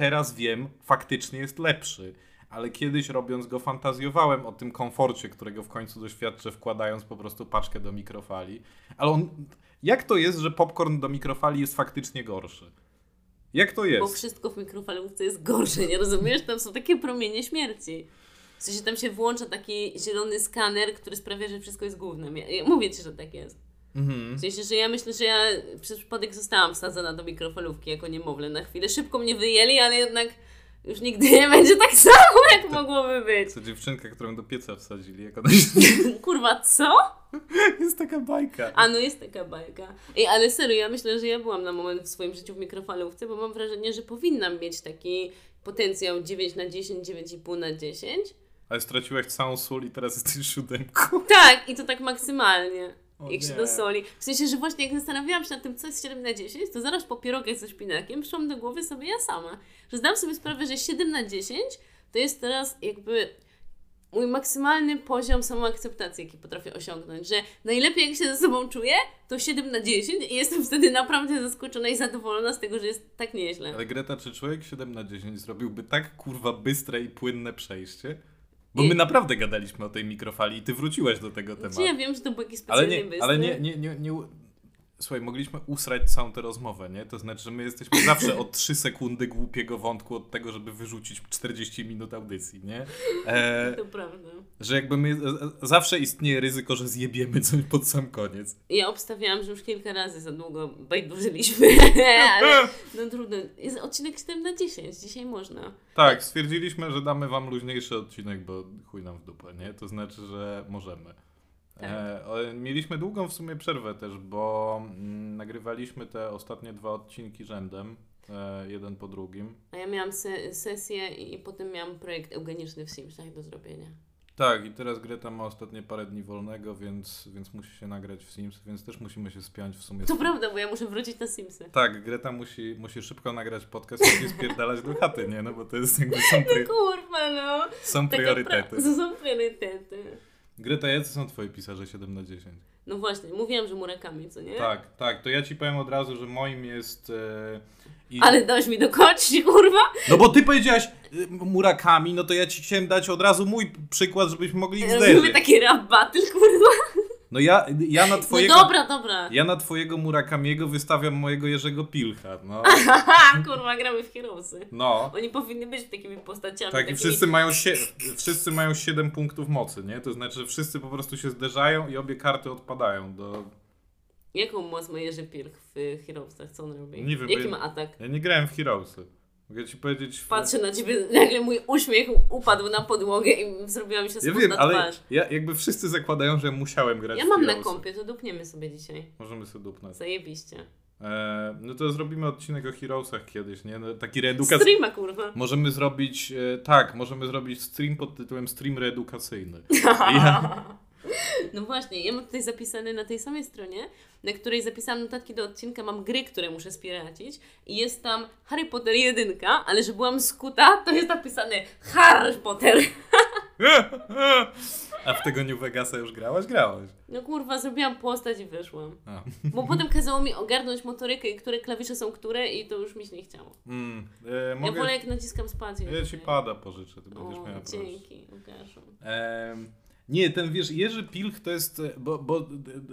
Speaker 1: teraz wiem, faktycznie jest lepszy, ale kiedyś robiąc go fantazjowałem o tym komforcie, którego w końcu doświadczę wkładając po prostu paczkę do mikrofali. Ale on, jak to jest, że popcorn do mikrofali jest faktycznie gorszy? Jak to
Speaker 2: Bo
Speaker 1: jest?
Speaker 2: wszystko w mikrofalówce jest gorsze, nie rozumiesz? Tam są takie promienie śmierci. W sensie tam się włącza taki zielony skaner, który sprawia, że wszystko jest głównym. Ja, ja mówię Ci, że tak jest.
Speaker 1: Mhm.
Speaker 2: W sensie, że ja myślę, że ja przez przypadek zostałam wsadzona do mikrofalówki jako niemowlę na chwilę. Szybko mnie wyjęli, ale jednak już nigdy nie będzie tak samo, jak mogłoby być.
Speaker 1: Co dziewczynka, którą do pieca wsadzili, jak ona się... (laughs)
Speaker 2: Kurwa, co?
Speaker 1: jest taka bajka.
Speaker 2: A no jest taka bajka. Ej, ale serio, ja myślę, że ja byłam na moment w swoim życiu w mikrofalówce, bo mam wrażenie, że powinnam mieć taki potencjał 9 na 10, 9,5 na 10.
Speaker 1: Ale straciłaś całą sól i teraz jesteś siódemką.
Speaker 2: Tak, i to tak maksymalnie.
Speaker 1: O
Speaker 2: jak się do soli. W sensie, że właśnie jak zastanawiałam się nad tym, co jest 7 na 10, to zaraz po pierogach ze szpinakiem przyszłam do głowy sobie ja sama. Że zdam sobie sprawę, że 7 na 10 to jest teraz jakby mój maksymalny poziom samoakceptacji, jaki potrafię osiągnąć. Że najlepiej jak się ze sobą czuję, to 7 na 10 i jestem wtedy naprawdę zaskoczona i zadowolona z tego, że jest tak nieźle.
Speaker 1: Ale Greta, czy człowiek 7 na 10 zrobiłby tak kurwa bystre i płynne przejście? Bo
Speaker 2: I-
Speaker 1: my naprawdę gadaliśmy o tej mikrofali i ty wróciłaś do tego tematu.
Speaker 2: Czy ja wiem, że to był jakiś
Speaker 1: ale
Speaker 2: specjalny
Speaker 1: nie,
Speaker 2: bystry?
Speaker 1: ale nie, nie, nie, nie, Słuchaj, mogliśmy usrać całą tę rozmowę, nie? To znaczy, że my jesteśmy zawsze o 3 sekundy głupiego wątku od tego, żeby wyrzucić 40 minut audycji, nie? E, (laughs)
Speaker 2: To prawda.
Speaker 1: że jakby my, e, zawsze istnieje ryzyko, że zjebiemy coś pod sam koniec.
Speaker 2: Ja obstawiałam, że już kilka razy za długo bajdurzyliśmy, (laughs) ale no trudno. Jest odcinek 7 na 10, dzisiaj można.
Speaker 1: Tak, stwierdziliśmy, że damy wam luźniejszy odcinek, bo chuj nam w dupę, nie? To znaczy, że możemy.
Speaker 2: Tak.
Speaker 1: E, mieliśmy długą w sumie przerwę też, bo mm, nagrywaliśmy te ostatnie dwa odcinki rzędem, e, jeden po drugim.
Speaker 2: A ja miałam se- sesję i, i potem miałam projekt eugeniczny w Simsach do zrobienia.
Speaker 1: Tak, i teraz Greta ma ostatnie parę dni wolnego, więc, więc musi się nagrać w Sims, więc też musimy się spiąć w sumie.
Speaker 2: To prawda, bo ja muszę wrócić na Simsy.
Speaker 1: Tak, Greta musi, musi szybko nagrać podcast i spierdalać do chaty, nie? No bo to jest jakby są, pri-
Speaker 2: Kurwa, no.
Speaker 1: są priorytety. (laughs)
Speaker 2: są priorytety.
Speaker 1: Greta, jacy są twoi pisarze 7 na 10?
Speaker 2: No właśnie, mówiłam, że Murakami, co nie?
Speaker 1: Tak, tak, to ja ci powiem od razu, że moim jest... E, i...
Speaker 2: Ale dałeś mi dokończyć, (laughs) kurwa?
Speaker 1: No bo ty powiedziałaś y, Murakami, no to ja ci chciałem dać od razu mój przykład, żebyśmy mogli ich
Speaker 2: Robimy
Speaker 1: zderzyć.
Speaker 2: taki rap battle, kurwa.
Speaker 1: No ja, ja na twojego...
Speaker 2: No dobra, dobra.
Speaker 1: Ja na twojego Murakamiego wystawiam mojego Jerzego Pilcha, no. (laughs)
Speaker 2: Kurwa, gramy w Heroesy.
Speaker 1: No.
Speaker 2: Oni powinni być takimi postaciami.
Speaker 1: Tak, i
Speaker 2: takimi...
Speaker 1: wszyscy mają, sie- wszyscy mają 7 punktów mocy, nie? To znaczy, że wszyscy po prostu się zderzają i obie karty odpadają do...
Speaker 2: Jaką moc ma Jerzy Pilch w Heroesach? Co on robi?
Speaker 1: Nie wiem,
Speaker 2: Jaki
Speaker 1: ja-
Speaker 2: ma atak?
Speaker 1: Ja nie grałem w Heroesy. Mogę ci powiedzieć...
Speaker 2: Patrzę na ciebie, (laughs) nagle mój uśmiech upadł na podłogę i zrobiła mi się
Speaker 1: Ja
Speaker 2: smutna
Speaker 1: wiem, ale
Speaker 2: twarz.
Speaker 1: ja, jakby wszyscy zakładają, że musiałem grać
Speaker 2: Ja
Speaker 1: w
Speaker 2: mam na
Speaker 1: Heroesy.
Speaker 2: kompie, to dupniemy sobie dzisiaj.
Speaker 1: Możemy sobie dupnąć.
Speaker 2: Zajebiście.
Speaker 1: E, no to zrobimy odcinek o Heroesach kiedyś, nie? No, taki reedukacyjny.
Speaker 2: Streama, kurwa.
Speaker 1: Możemy zrobić, e, tak, możemy zrobić stream pod tytułem stream reedukacyjny. (laughs) Ja,
Speaker 2: No właśnie, ja mam tutaj zapisane na tej samej stronie, na której zapisałam notatki do odcinka, mam gry, które muszę spiracić i jest tam Harry Potter 1, ale że byłam skuta, to jest napisane Harry Potter. (laughs)
Speaker 1: A w tego New Vegasa już grałaś? Grałaś.
Speaker 2: No kurwa, zrobiłam postać i wyszłam.
Speaker 1: A.
Speaker 2: Bo potem kazało mi ogarnąć motorykę i które klawisze są które i to już mi się nie chciało.
Speaker 1: Mm, e,
Speaker 2: Ja
Speaker 1: mogę,
Speaker 2: wolę jak naciskam spację.
Speaker 1: ja ci pada pożyczę, ty będziesz
Speaker 2: O,
Speaker 1: miała
Speaker 2: dzięki, Łukaszu.
Speaker 1: Nie, ten wiesz, Jerzy Pilch to jest, e, bo, bo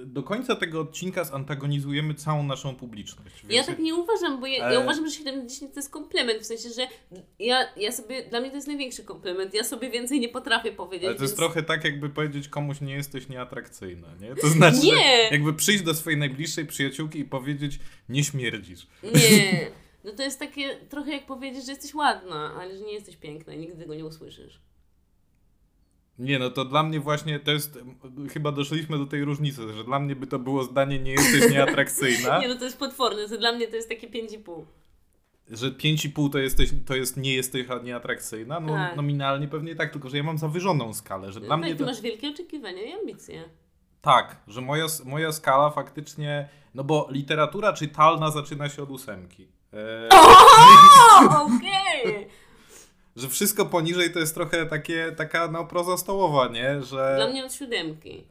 Speaker 1: do końca tego odcinka zantagonizujemy całą naszą publiczność.
Speaker 2: Ja tak nie uważam, bo ja, ja
Speaker 1: E.
Speaker 2: uważam, że 7 na 10 to jest komplement, w sensie, że ja, ja sobie, dla mnie to jest największy komplement, ja sobie więcej nie potrafię powiedzieć.
Speaker 1: Ale to jest
Speaker 2: więc-
Speaker 1: trochę tak, jakby powiedzieć komuś nie jesteś nieatrakcyjna, nie? To znaczy,
Speaker 2: Nie!
Speaker 1: jakby przyjść do swojej najbliższej przyjaciółki i powiedzieć nie śmierdzisz.
Speaker 2: Nie. (laughs) No to jest takie trochę jak powiedzieć, że jesteś ładna, ale że nie jesteś piękna i nigdy go nie usłyszysz.
Speaker 1: Nie, no to dla mnie właśnie to jest, chyba doszliśmy do tej różnicy, że dla mnie by to było zdanie nie jesteś nieatrakcyjna, (laughs)
Speaker 2: Nie no to jest potworne, to dla mnie to jest takie 5,5.
Speaker 1: że 5,5 to jesteś, to jest nie jesteś nieatrakcyjna, no
Speaker 2: Tak.
Speaker 1: nominalnie pewnie tak, tylko że ja mam zawyżoną skalę, że
Speaker 2: No
Speaker 1: dla
Speaker 2: tak,
Speaker 1: mnie
Speaker 2: ty
Speaker 1: to...
Speaker 2: masz wielkie oczekiwania i ambicje.
Speaker 1: Tak, że moja, moja skala faktycznie, no bo literatura czytalna zaczyna się od ósemki. E, (laughs)
Speaker 2: O, okej! (laughs)
Speaker 1: że wszystko poniżej to jest trochę takie, taka no proza stołowa, nie? Że...
Speaker 2: Dla mnie od siódemki.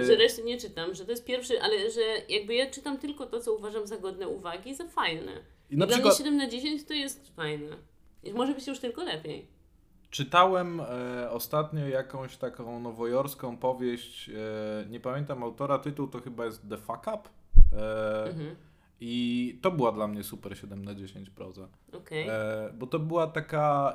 Speaker 1: e,
Speaker 2: Że reszty nie czytam, że to jest pierwszy, ale że jakby ja czytam tylko to, co uważam za godne uwagi i za fajne.
Speaker 1: I
Speaker 2: I dla
Speaker 1: przykład
Speaker 2: mnie 7 na 10 to jest fajne. I może być już tylko lepiej.
Speaker 1: czytałem e, ostatnio jakąś taką nowojorską powieść, e, nie pamiętam autora, tytuł to chyba jest The Fuck Up. E,
Speaker 2: Mhm.
Speaker 1: I to była dla mnie super 7 na 10 proza.
Speaker 2: Okej.
Speaker 1: E, bo to była taka.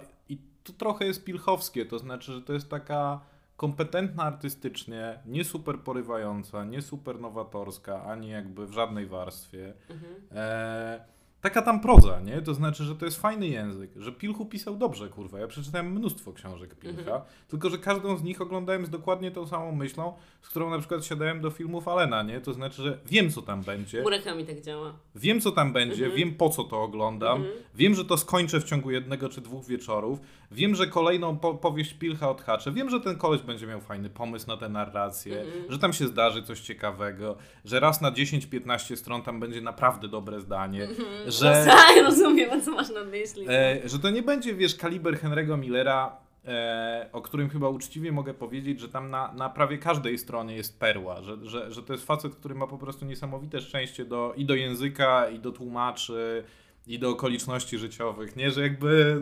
Speaker 1: To trochę jest pilchowskie, to znaczy, że to jest taka kompetentna artystycznie, nie super porywająca, nie super nowatorska, ani jakby w żadnej warstwie.
Speaker 2: Mhm.
Speaker 1: E, taka tam proza, nie? To znaczy, że to jest fajny język, że Pilchu pisał dobrze, kurwa. Ja przeczytałem mnóstwo książek Pilcha,
Speaker 2: Mhm.
Speaker 1: tylko że każdą z nich oglądałem z dokładnie tą samą myślą, z którą na przykład siadałem do filmów Alena, nie? To znaczy, że wiem, co tam będzie.
Speaker 2: Murakami tak działa.
Speaker 1: Wiem, co tam będzie,
Speaker 2: Mhm.
Speaker 1: wiem, po co to oglądam,
Speaker 2: Mhm.
Speaker 1: wiem, że to skończę w ciągu jednego czy dwóch wieczorów, wiem, że kolejną po powieść Pilcha odhaczę, wiem, że ten koleś będzie miał fajny pomysł na tę narrację,
Speaker 2: Mhm.
Speaker 1: że tam się zdarzy coś ciekawego, że raz na 10-15 stron tam będzie naprawdę dobre zdanie, że,
Speaker 2: No, (laughs) tak, rozumiem, co masz na myśli.
Speaker 1: e, że to nie będzie, wiesz, kaliber Henry'ego Millera, e, o którym chyba uczciwie mogę powiedzieć, że tam na, na prawie każdej stronie jest perła, że, że, że to jest facet, który ma po prostu niesamowite szczęście do, i do języka, i do tłumaczy, i do okoliczności życiowych, nie? Że jakby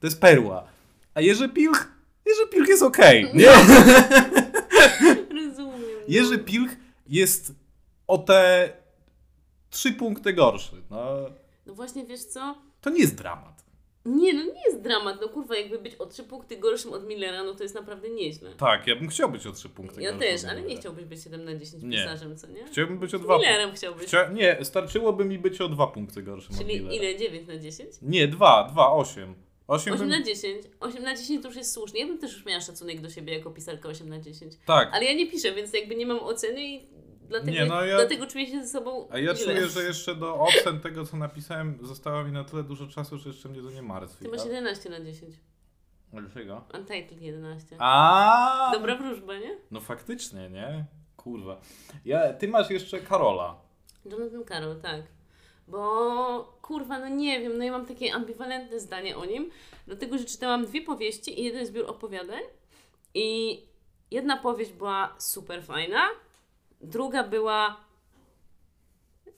Speaker 1: to jest perła. A Jerzy Pilch, Jerzy Pilch jest okej, (laughs) nie?
Speaker 2: Rozumiem.
Speaker 1: Jerzy Pilch jest o te trzy punkty gorszy. No,
Speaker 2: No właśnie, wiesz co?
Speaker 1: to nie jest dramat.
Speaker 2: Nie, no nie jest dramat. No kurwa, jakby być o trzy punkty gorszym od Millera, no to jest naprawdę nieźle.
Speaker 1: Tak, ja bym chciał być o trzy punkty
Speaker 2: Ja
Speaker 1: gorszy.
Speaker 2: też,
Speaker 1: od
Speaker 2: ale nie chciałbyś być 7 na 10
Speaker 1: Nie.
Speaker 2: pisarzem, co nie?
Speaker 1: Chciałbym być o dwa.
Speaker 2: Millerem chciałbyś.
Speaker 1: Chcia... Nie, starczyłoby mi być o dwa punkty gorszym od
Speaker 2: Czyli
Speaker 1: Millera.
Speaker 2: ile? 9 na 10?
Speaker 1: Nie, dwa, dwa, osiem. Osiem
Speaker 2: 8
Speaker 1: bym...
Speaker 2: na 10. 8 na 10 to już jest słusznie. Ja bym też już miała szacunek do siebie jako pisarka 8 na 10.
Speaker 1: Tak,
Speaker 2: Ale ja nie piszę, więc jakby nie mam oceny i dlatego,
Speaker 1: Nie, no ja-
Speaker 2: dlatego czuję się ze sobą
Speaker 1: a ja
Speaker 2: źle.
Speaker 1: czuję, że jeszcze do ocen tego, co napisałem, zostało mi na tyle dużo czasu, że jeszcze mnie to nie martwi.
Speaker 2: Ty masz
Speaker 1: A-
Speaker 2: 11 na 10.
Speaker 1: Dlaczego?
Speaker 2: Untitled 11.
Speaker 1: A,
Speaker 2: Dobra wróżba, nie?
Speaker 1: No faktycznie, nie? Kurwa. Ja, ty masz jeszcze Karola.
Speaker 2: Jonathan Carroll, tak. Bo kurwa, no nie wiem, no ja mam takie ambiwalentne zdanie o nim, dlatego że czytałam dwie powieści i jeden zbiór opowiadań. I jedna powieść była super fajna, druga była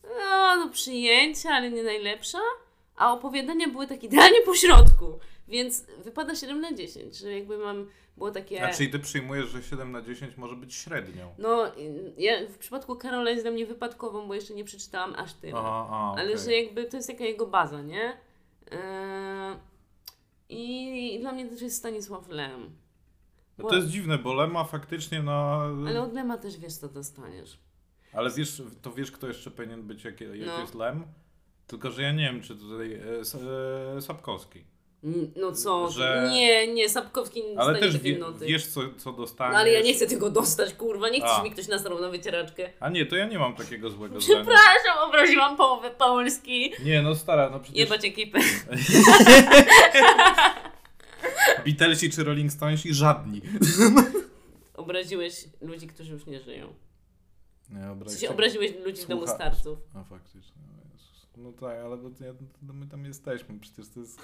Speaker 2: no, do przyjęcia, ale nie najlepsza, a opowiadania były takie idealnie po środku. Więc wypada 7 na 10, że jakby mam, było takie...
Speaker 1: A czyli ty przyjmujesz, że 7 na 10 może być średnią?
Speaker 2: No, ja w przypadku Karola jest dla mnie wypadkową, bo jeszcze nie przeczytałam aż tyle.
Speaker 1: Aha, a,
Speaker 2: Ale
Speaker 1: okej.
Speaker 2: że jakby to jest taka jego baza, nie? Eee, I, I dla mnie też jest Stanisław Lem.
Speaker 1: No to jest dziwne, bo Lema faktycznie na...
Speaker 2: Ale od Lema też wiesz, co dostaniesz.
Speaker 1: Ale wiesz, to wiesz, kto jeszcze powinien być, jak, jak
Speaker 2: No.
Speaker 1: jest Lem? Tylko, że ja nie wiem, czy tutaj e, e, Sapkowski.
Speaker 2: No co?
Speaker 1: Że-
Speaker 2: Nie, nie, Sapkowski nie
Speaker 1: Ale
Speaker 2: dostanie
Speaker 1: też
Speaker 2: takiej
Speaker 1: wie,
Speaker 2: noty.
Speaker 1: wiesz, co, co dostaniesz.
Speaker 2: No ale ja nie chcę tego dostać, kurwa. Nie chcesz mi ktoś nasrał na wycieraczkę.
Speaker 1: A nie, to ja nie mam takiego złego zdania.
Speaker 2: Przepraszam, obraziłam połowę Polski.
Speaker 1: Nie, no stara, no przecież
Speaker 2: Jebać ekipę. (laughs) (laughs)
Speaker 1: Beatlesi czy Rolling Stonesi żadni. (laughs)
Speaker 2: Obraziłeś ludzi, którzy już nie żyją.
Speaker 1: Nie,
Speaker 2: W
Speaker 1: obraź
Speaker 2: sensie obraziłeś ludzi w domu starców.
Speaker 1: No faktycznie. o Jezus. No tak, ale to, ja, to my tam jesteśmy, przecież to jest...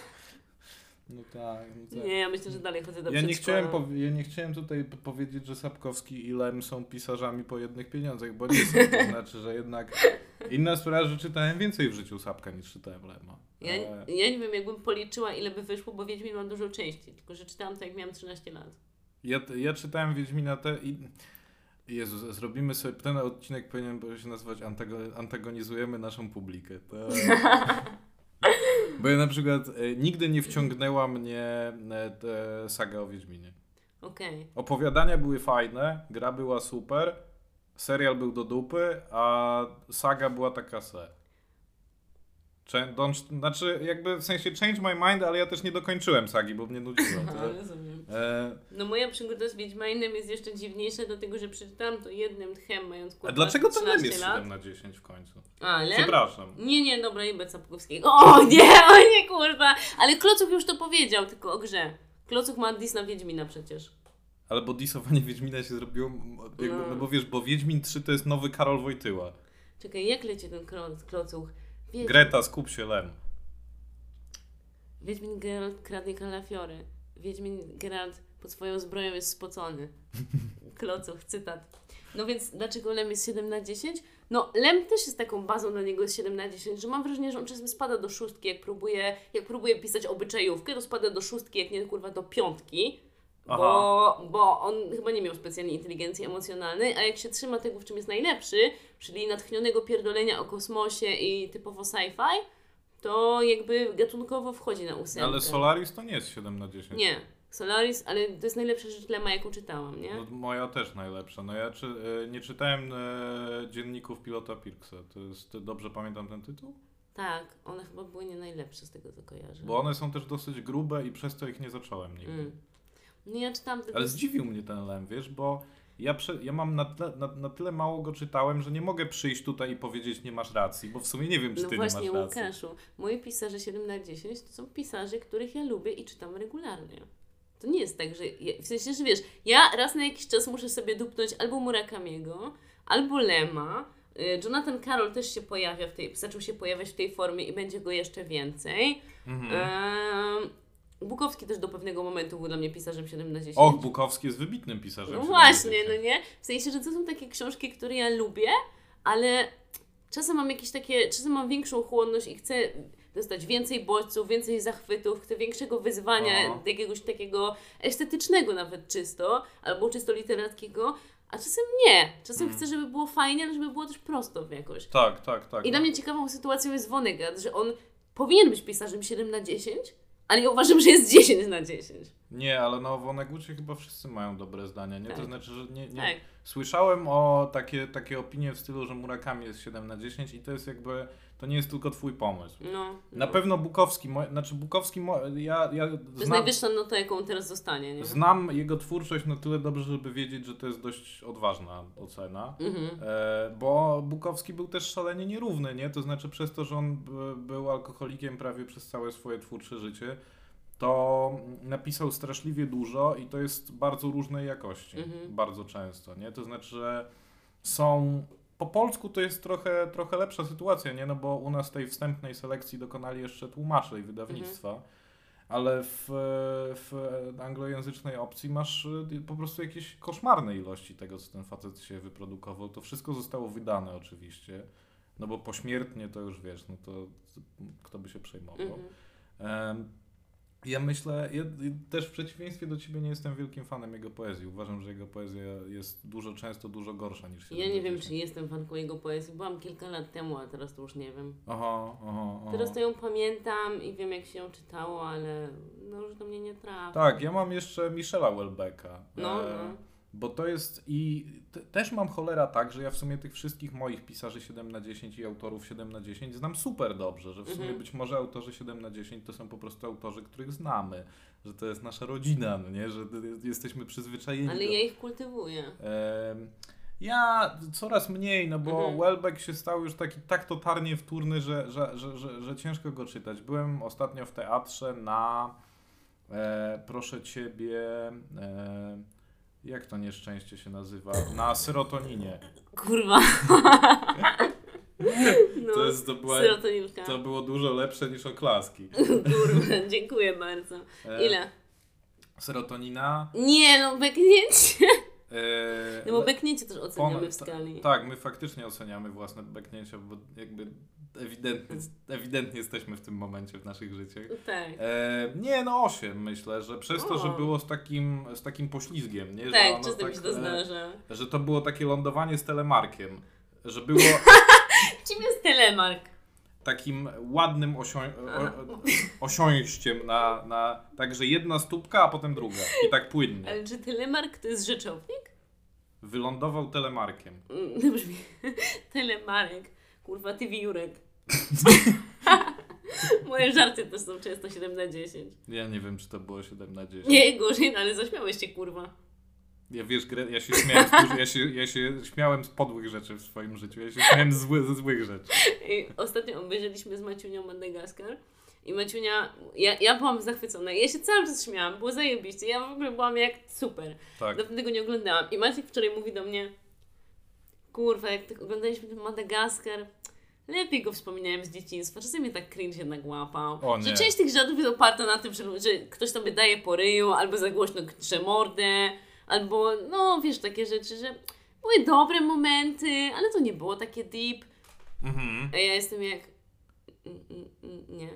Speaker 1: No tak, no tak.
Speaker 2: Nie, ja myślę, że dalej chodzę do
Speaker 1: Ja nie, chciałem ja nie chciałem tutaj powiedzieć, że Sapkowski i Lem są pisarzami po jednych pieniądzach, bo nie są. To (laughs) znaczy, że jednak inna sprawa, że czytałem więcej w życiu Sapka niż czytałem Lema.
Speaker 2: Ja,
Speaker 1: Ale-
Speaker 2: ja nie wiem, jakbym policzyła, ile by wyszło, bo Wiedźmin mam dużo części, tylko że czytałam to, jak miałam 13 lat.
Speaker 1: Ja, ja czytałem Wiedźmina te i... Jezu, zrobimy sobie, ten odcinek powinien się nazywać antago- Antagonizujemy naszą publikę. To... (laughs) Bo ja na przykład e, nigdy nie wciągnęła mnie e, saga o Wiedźminie.
Speaker 2: Okej.
Speaker 1: Opowiadania były fajne, gra była super, serial był do dupy, a saga była taka se. Cze- don't- Znaczy, jakby w sensie change my mind, ale ja też nie dokończyłem sagi, bo mnie nudziło.
Speaker 2: Aha, (laughs)
Speaker 1: To,
Speaker 2: rozumiem.
Speaker 1: E,
Speaker 2: No moja przygoda z Wiedźminem jest jeszcze dziwniejsza, dlatego że przeczytałam to jednym tchem, mając
Speaker 1: a
Speaker 2: kurwa
Speaker 1: dlaczego
Speaker 2: 13
Speaker 1: lem jest
Speaker 2: lat.
Speaker 1: 7 na 10 w końcu?
Speaker 2: Ale?
Speaker 1: Przepraszam.
Speaker 2: Nie, nie, dobra, jebę Sapkowskiego. O nie, (laughs) o nie, kurwa. Ale Klocuch już to powiedział, tylko o grze. Klocuch ma dis na Wiedźmina przecież.
Speaker 1: Ale bo disowanie Wiedźmina się zrobiło, jakby,
Speaker 2: No.
Speaker 1: no bo wiesz, bo Wiedźmin 3 to jest nowy Karol Wojtyła.
Speaker 2: Czekaj, jak leci ten Klocuch? Wiedźmin,
Speaker 1: Greta, skup się, lem.
Speaker 2: Wiedźmin Geralt kradnie kalafiory. Wiedźmin Geralt pod swoją zbroją jest spocony. (laughs) Klocuch, cytat. No więc dlaczego Lem jest 7 na 10? No Lem też jest taką bazą dla niego jest 7 na 10, że mam wrażenie, że on czasem spada do szóstki, jak próbuje, jak próbuje pisać obyczajówkę, to spada do szóstki, jak nie kurwa do piątki. Bo, bo on chyba nie miał specjalnie inteligencji emocjonalnej, a jak się trzyma tego, w czym jest najlepszy, czyli natchnionego pierdolenia o kosmosie i typowo sci-fi, to jakby gatunkowo wchodzi na ósemkę.
Speaker 1: Ale Solaris to nie jest 7 na 10.
Speaker 2: Nie, Solaris, ale to jest najlepsza rzecz Lema, jaką czytałam, nie?
Speaker 1: No, moja też najlepsza. No ja czy, e, nie czytałem e, dzienników pilota Pirksa. To jest, dobrze pamiętam ten tytuł?
Speaker 2: Tak, one chyba były nie najlepsze z tego, co kojarzę.
Speaker 1: Bo one są też dosyć grube i przez to ich nie zacząłem nigdy.
Speaker 2: Mm. No ja czytałam tylko...
Speaker 1: Ale zdziwił mnie ten lem, wiesz, bo ja, prze, ja mam na, tle, na, na tyle mało go czytałem, że nie mogę przyjść tutaj i powiedzieć nie masz racji, bo w sumie nie wiem, czy
Speaker 2: No
Speaker 1: ty
Speaker 2: właśnie,
Speaker 1: nie masz racji.
Speaker 2: Łukaszu, moi pisarze 7 na 10 to są pisarze, których ja lubię i czytam regularnie. To nie jest tak, że. W sensie, że wiesz, ja raz na jakiś czas muszę sobie dupnąć albo Murakamiego, albo Lema. Y, Jonathan Carroll też się pojawia w tej, zaczął się pojawiać w tej formie i będzie go jeszcze więcej.
Speaker 1: Mhm.
Speaker 2: Bukowski też do pewnego momentu był dla mnie pisarzem 7 na 10.
Speaker 1: Och, Bukowski jest wybitnym pisarzem.
Speaker 2: No
Speaker 1: 7 na
Speaker 2: właśnie,
Speaker 1: 10.
Speaker 2: no nie? W sensie, że to są takie książki, które ja lubię, ale czasem mam jakieś takie, czasem mam większą chłonność i chcę dostać więcej bodźców, więcej zachwytów, chcę większego wyzwania,
Speaker 1: Aha.
Speaker 2: jakiegoś takiego estetycznego nawet czysto, albo czysto literackiego, a czasem nie. Czasem
Speaker 1: Mm.
Speaker 2: chcę, żeby było fajnie, ale żeby było też prosto jakoś.
Speaker 1: Tak, tak, tak.
Speaker 2: I dla
Speaker 1: no.
Speaker 2: mnie ciekawą sytuacją jest Vonnegut, że on powinien być pisarzem 7 na 10, ale ja uważam, że jest 10 na 10.
Speaker 1: Nie, ale no o Wonegucie chyba wszyscy mają dobre zdania, nie? To
Speaker 2: Tak.
Speaker 1: znaczy, że nie, nie...
Speaker 2: Tak.
Speaker 1: Słyszałem o takie, takie opinie w stylu, że Murakami jest 7 na 10 i to jest jakby, to nie jest tylko twój pomysł.
Speaker 2: No,
Speaker 1: Na
Speaker 2: no.
Speaker 1: pewno Bukowski, mo, znaczy Bukowski, mo, ja, ja
Speaker 2: To jest
Speaker 1: znam,
Speaker 2: najwyższa nota, jaką teraz zostanie, nie?
Speaker 1: znam jego twórczość na tyle dobrze, żeby wiedzieć, że to jest dość odważna ocena.
Speaker 2: Mhm.
Speaker 1: E, bo Bukowski był też szalenie nierówny, nie? To znaczy przez to, że on był alkoholikiem prawie przez całe swoje twórcze życie, to napisał straszliwie dużo i to jest bardzo różnej jakości.
Speaker 2: Mhm.
Speaker 1: Bardzo często, nie? To znaczy, że są... Po polsku to jest trochę, trochę lepsza sytuacja, nie? No bo u nas tej wstępnej selekcji dokonali jeszcze tłumacze i wydawnictwa.
Speaker 2: Mhm.
Speaker 1: Ale w, w anglojęzycznej opcji masz y, po prostu jakieś koszmarne ilości tego, co ten facet się wyprodukował. To wszystko zostało wydane oczywiście, no bo pośmiertnie to już wiesz, no to kto by się przejmował.
Speaker 2: Mhm.
Speaker 1: Ja myślę, ja też w przeciwieństwie do ciebie nie jestem wielkim fanem jego poezji. Uważam, że jego poezja jest dużo, często dużo gorsza niż się
Speaker 2: Ja nie wiem, czy jestem fanką jego poezji. Byłam kilka lat temu, a teraz to już nie wiem.
Speaker 1: Aha, aha, aha.
Speaker 2: Teraz to ją pamiętam i wiem, jak się ją czytało, ale no już do mnie nie trafi.
Speaker 1: Tak, ja mam jeszcze Michela Welbecka.
Speaker 2: No,
Speaker 1: E,
Speaker 2: no.
Speaker 1: Bo to jest i te, też mam cholera tak, że ja w sumie tych wszystkich moich pisarzy 7 na 10 i autorów 7 na 10 znam super dobrze, że w sumie
Speaker 2: Mhm.
Speaker 1: być może autorzy 7 na 10 to są po prostu autorzy, których znamy, że to jest nasza rodzina, no nie? że jesteśmy przyzwyczajeni
Speaker 2: Ale
Speaker 1: do...
Speaker 2: ja ich kultywuję.
Speaker 1: Em, Ja coraz mniej, no bo
Speaker 2: Mhm.
Speaker 1: Welbeck się stał już taki tak totalnie wtórny, że, że, że, że, że ciężko go czytać. Byłem ostatnio w teatrze na e, proszę ciebie, e, jak to nieszczęście się nazywa? Na serotoninie.
Speaker 2: Kurwa. No, (laughs)
Speaker 1: To, jest, to, była, to było dużo lepsze niż oklaski. (laughs)
Speaker 2: Kurwa, dziękuję bardzo.
Speaker 1: E,
Speaker 2: Ile?
Speaker 1: Serotonina.
Speaker 2: Nie, no beknięcie.
Speaker 1: E,
Speaker 2: No bo beknięcie też oceniamy
Speaker 1: Pon-
Speaker 2: w skali.
Speaker 1: Tak, my faktycznie oceniamy własne beknięcia, bo jakby ewidentnie, ewidentnie jesteśmy w tym momencie w naszych życiach.
Speaker 2: Tak.
Speaker 1: E, nie, no 8 myślę, że przez to, że
Speaker 2: O.
Speaker 1: było z takim, z takim poślizgiem, nie? Że
Speaker 2: Tak,
Speaker 1: ono
Speaker 2: czasem mi się to
Speaker 1: e,
Speaker 2: zdarza.
Speaker 1: Że to było takie lądowanie z telemarkiem, że było (laughs)
Speaker 2: Czym jest telemark?
Speaker 1: takim ładnym osią-
Speaker 2: Aha.
Speaker 1: o, osiąściem na, na, także jedna stópka, a potem druga i tak płynnie.
Speaker 2: Ale czy telemark to jest rzeczownik?
Speaker 1: Wylądował telemarkiem.
Speaker 2: Mm, (laughs) Brzmi. Telemarek. Kurwa, ty wiórek. (laughs) Moje żarty też są często 7 na 10.
Speaker 1: Ja nie wiem, czy to było 7 na 10.
Speaker 2: Nie, gorzej, no, ale zaśmiałeś się, kurwa.
Speaker 1: Ja wiesz, ja się śmiałem z, ja, się, ja się śmiałem z podłych rzeczy w swoim życiu. Ja się śmiałem z zły, ze złych rzeczy.
Speaker 2: I ostatnio obejrzeliśmy z Maciunią Madagaskar i Maciunia, ja, ja byłam zachwycona. Ja się cały czas śmiałam, było zajebiście. Ja w ogóle byłam jak super.
Speaker 1: Tak.
Speaker 2: Dawno tego nie oglądałam. I Maciek wczoraj mówi do mnie, kurwa, jak tak oglądaliśmy ten Madagaskar, lepiej go wspominałem z dzieciństwa. Czasem mnie tak cringe jednak łapał.
Speaker 1: O
Speaker 2: Że
Speaker 1: nie.
Speaker 2: część tych żartów jest oparta na tym, że, że ktoś sobie daje po ryju, albo za głośno krze mordę, albo no wiesz, takie rzeczy, że były dobre momenty, ale to nie było takie deep.
Speaker 1: Mhm.
Speaker 2: A ja jestem jak. Mm, mm, mm, Nie.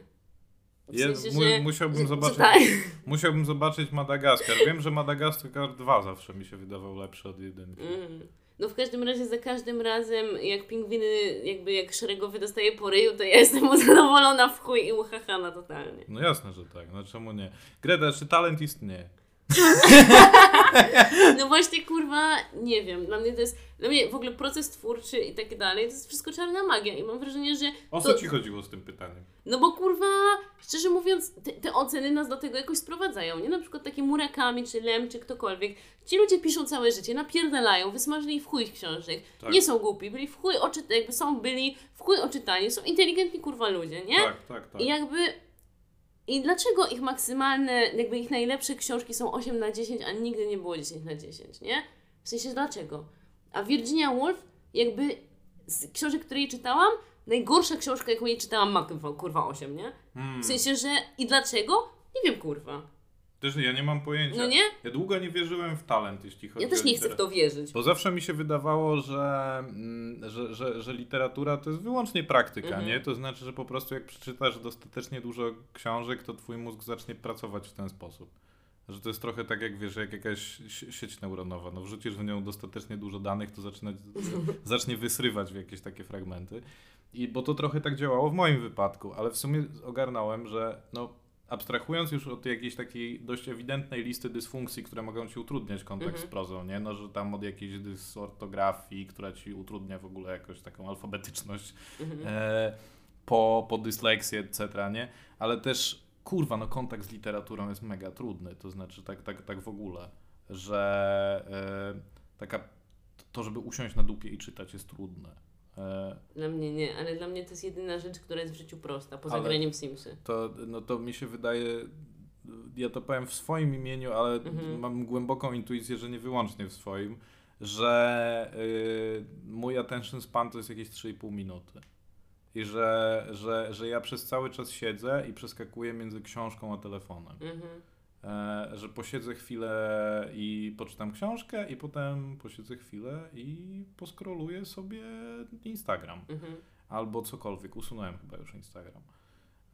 Speaker 2: W sensie,
Speaker 1: mu,
Speaker 2: że-
Speaker 1: musiałbym (laughs)
Speaker 2: że-
Speaker 1: zobaczyć.
Speaker 2: że tak.
Speaker 1: Musiałbym zobaczyć Madagaskar. Wiem, że Madagaskar 2 zawsze mi się wydawał lepszy od jedynki.
Speaker 2: Mm. No w każdym razie za każdym razem, jak pingwiny, jakby jak szeregowy dostaje po ryju, to ja jestem (laughs) zadowolona w chuj i uchachana totalnie.
Speaker 1: No jasne, że tak. No czemu nie? Greta, czy talent istnieje?
Speaker 2: No właśnie, kurwa, nie wiem. Dla mnie to jest, dla mnie w ogóle proces twórczy i tak dalej, to jest wszystko czarna magia i mam wrażenie, że
Speaker 1: O
Speaker 2: to,
Speaker 1: co ci chodziło z tym pytaniem?
Speaker 2: No bo kurwa, szczerze mówiąc, te, te oceny nas do tego jakoś sprowadzają, nie? Na przykład takie Murakami, czy Lem, czy ktokolwiek. Ci ludzie piszą całe życie, napierdalają, wysmażyli w chuj książek.
Speaker 1: Tak.
Speaker 2: Nie są głupi, byli w chuj oczytani, jakby są byli w chuj oczytani, są inteligentni kurwa ludzie, nie?
Speaker 1: Tak, tak, tak.
Speaker 2: I jakby... I dlaczego ich maksymalne, jakby ich najlepsze książki są 8 na 10, a nigdy nie było 10 na 10, nie? W sensie dlaczego? A Virginia Woolf, jakby z książek, które jej czytałam, najgorsza książka, jaką jej czytałam, ma kurwa, kurwa 8, nie?
Speaker 1: Hmm.
Speaker 2: W sensie, że i dlaczego? Nie wiem, kurwa.
Speaker 1: Też ja nie mam pojęcia.
Speaker 2: No nie?
Speaker 1: Ja długo nie wierzyłem w talent, jeśli chodzi
Speaker 2: Ja też
Speaker 1: o
Speaker 2: nie chcę w to wierzyć.
Speaker 1: Bo zawsze mi się wydawało, że, mm, że, że, że literatura to jest wyłącznie praktyka,
Speaker 2: Mhm.
Speaker 1: nie? To znaczy, że po prostu jak przeczytasz dostatecznie dużo książek, to twój mózg zacznie pracować w ten sposób. Że to jest trochę tak jak wiesz, jak jakaś sieć neuronowa. No wrzucisz w nią dostatecznie dużo danych, to zaczyna, (laughs) zacznie wysrywać w jakieś takie fragmenty. I bo to trochę tak działało w moim wypadku, ale w sumie ogarnąłem, że no abstrahując już od jakiejś takiej dość ewidentnej listy dysfunkcji, które mogą ci utrudniać kontakt mhm. z prozą, nie? No, że tam od jakiejś dysortografii, która ci utrudnia w ogóle jakoś taką alfabetyczność, mhm. e, po, po dysleksję, etc., nie? Ale też, kurwa, no kontakt z literaturą jest mega trudny, to znaczy tak, tak, tak w ogóle, że e, taka, to, żeby usiąść na dupie i czytać jest trudne
Speaker 2: dla mnie nie, ale dla mnie to jest jedyna rzecz, która jest w życiu prosta, poza graniem w Simsy.
Speaker 1: To, no to mi się wydaje, ja to powiem w swoim imieniu, ale mhm. mam głęboką intuicję, że nie wyłącznie w swoim, że y, mój attention span to jest jakieś 3,5 minuty. I że, że, że ja przez cały czas siedzę i przeskakuję między książką a telefonem. Mhm. E, że posiedzę chwilę i poczytam książkę i potem posiedzę chwilę i poskroluję sobie Instagram. Mhm. Albo cokolwiek. Usunąłem chyba już Instagram.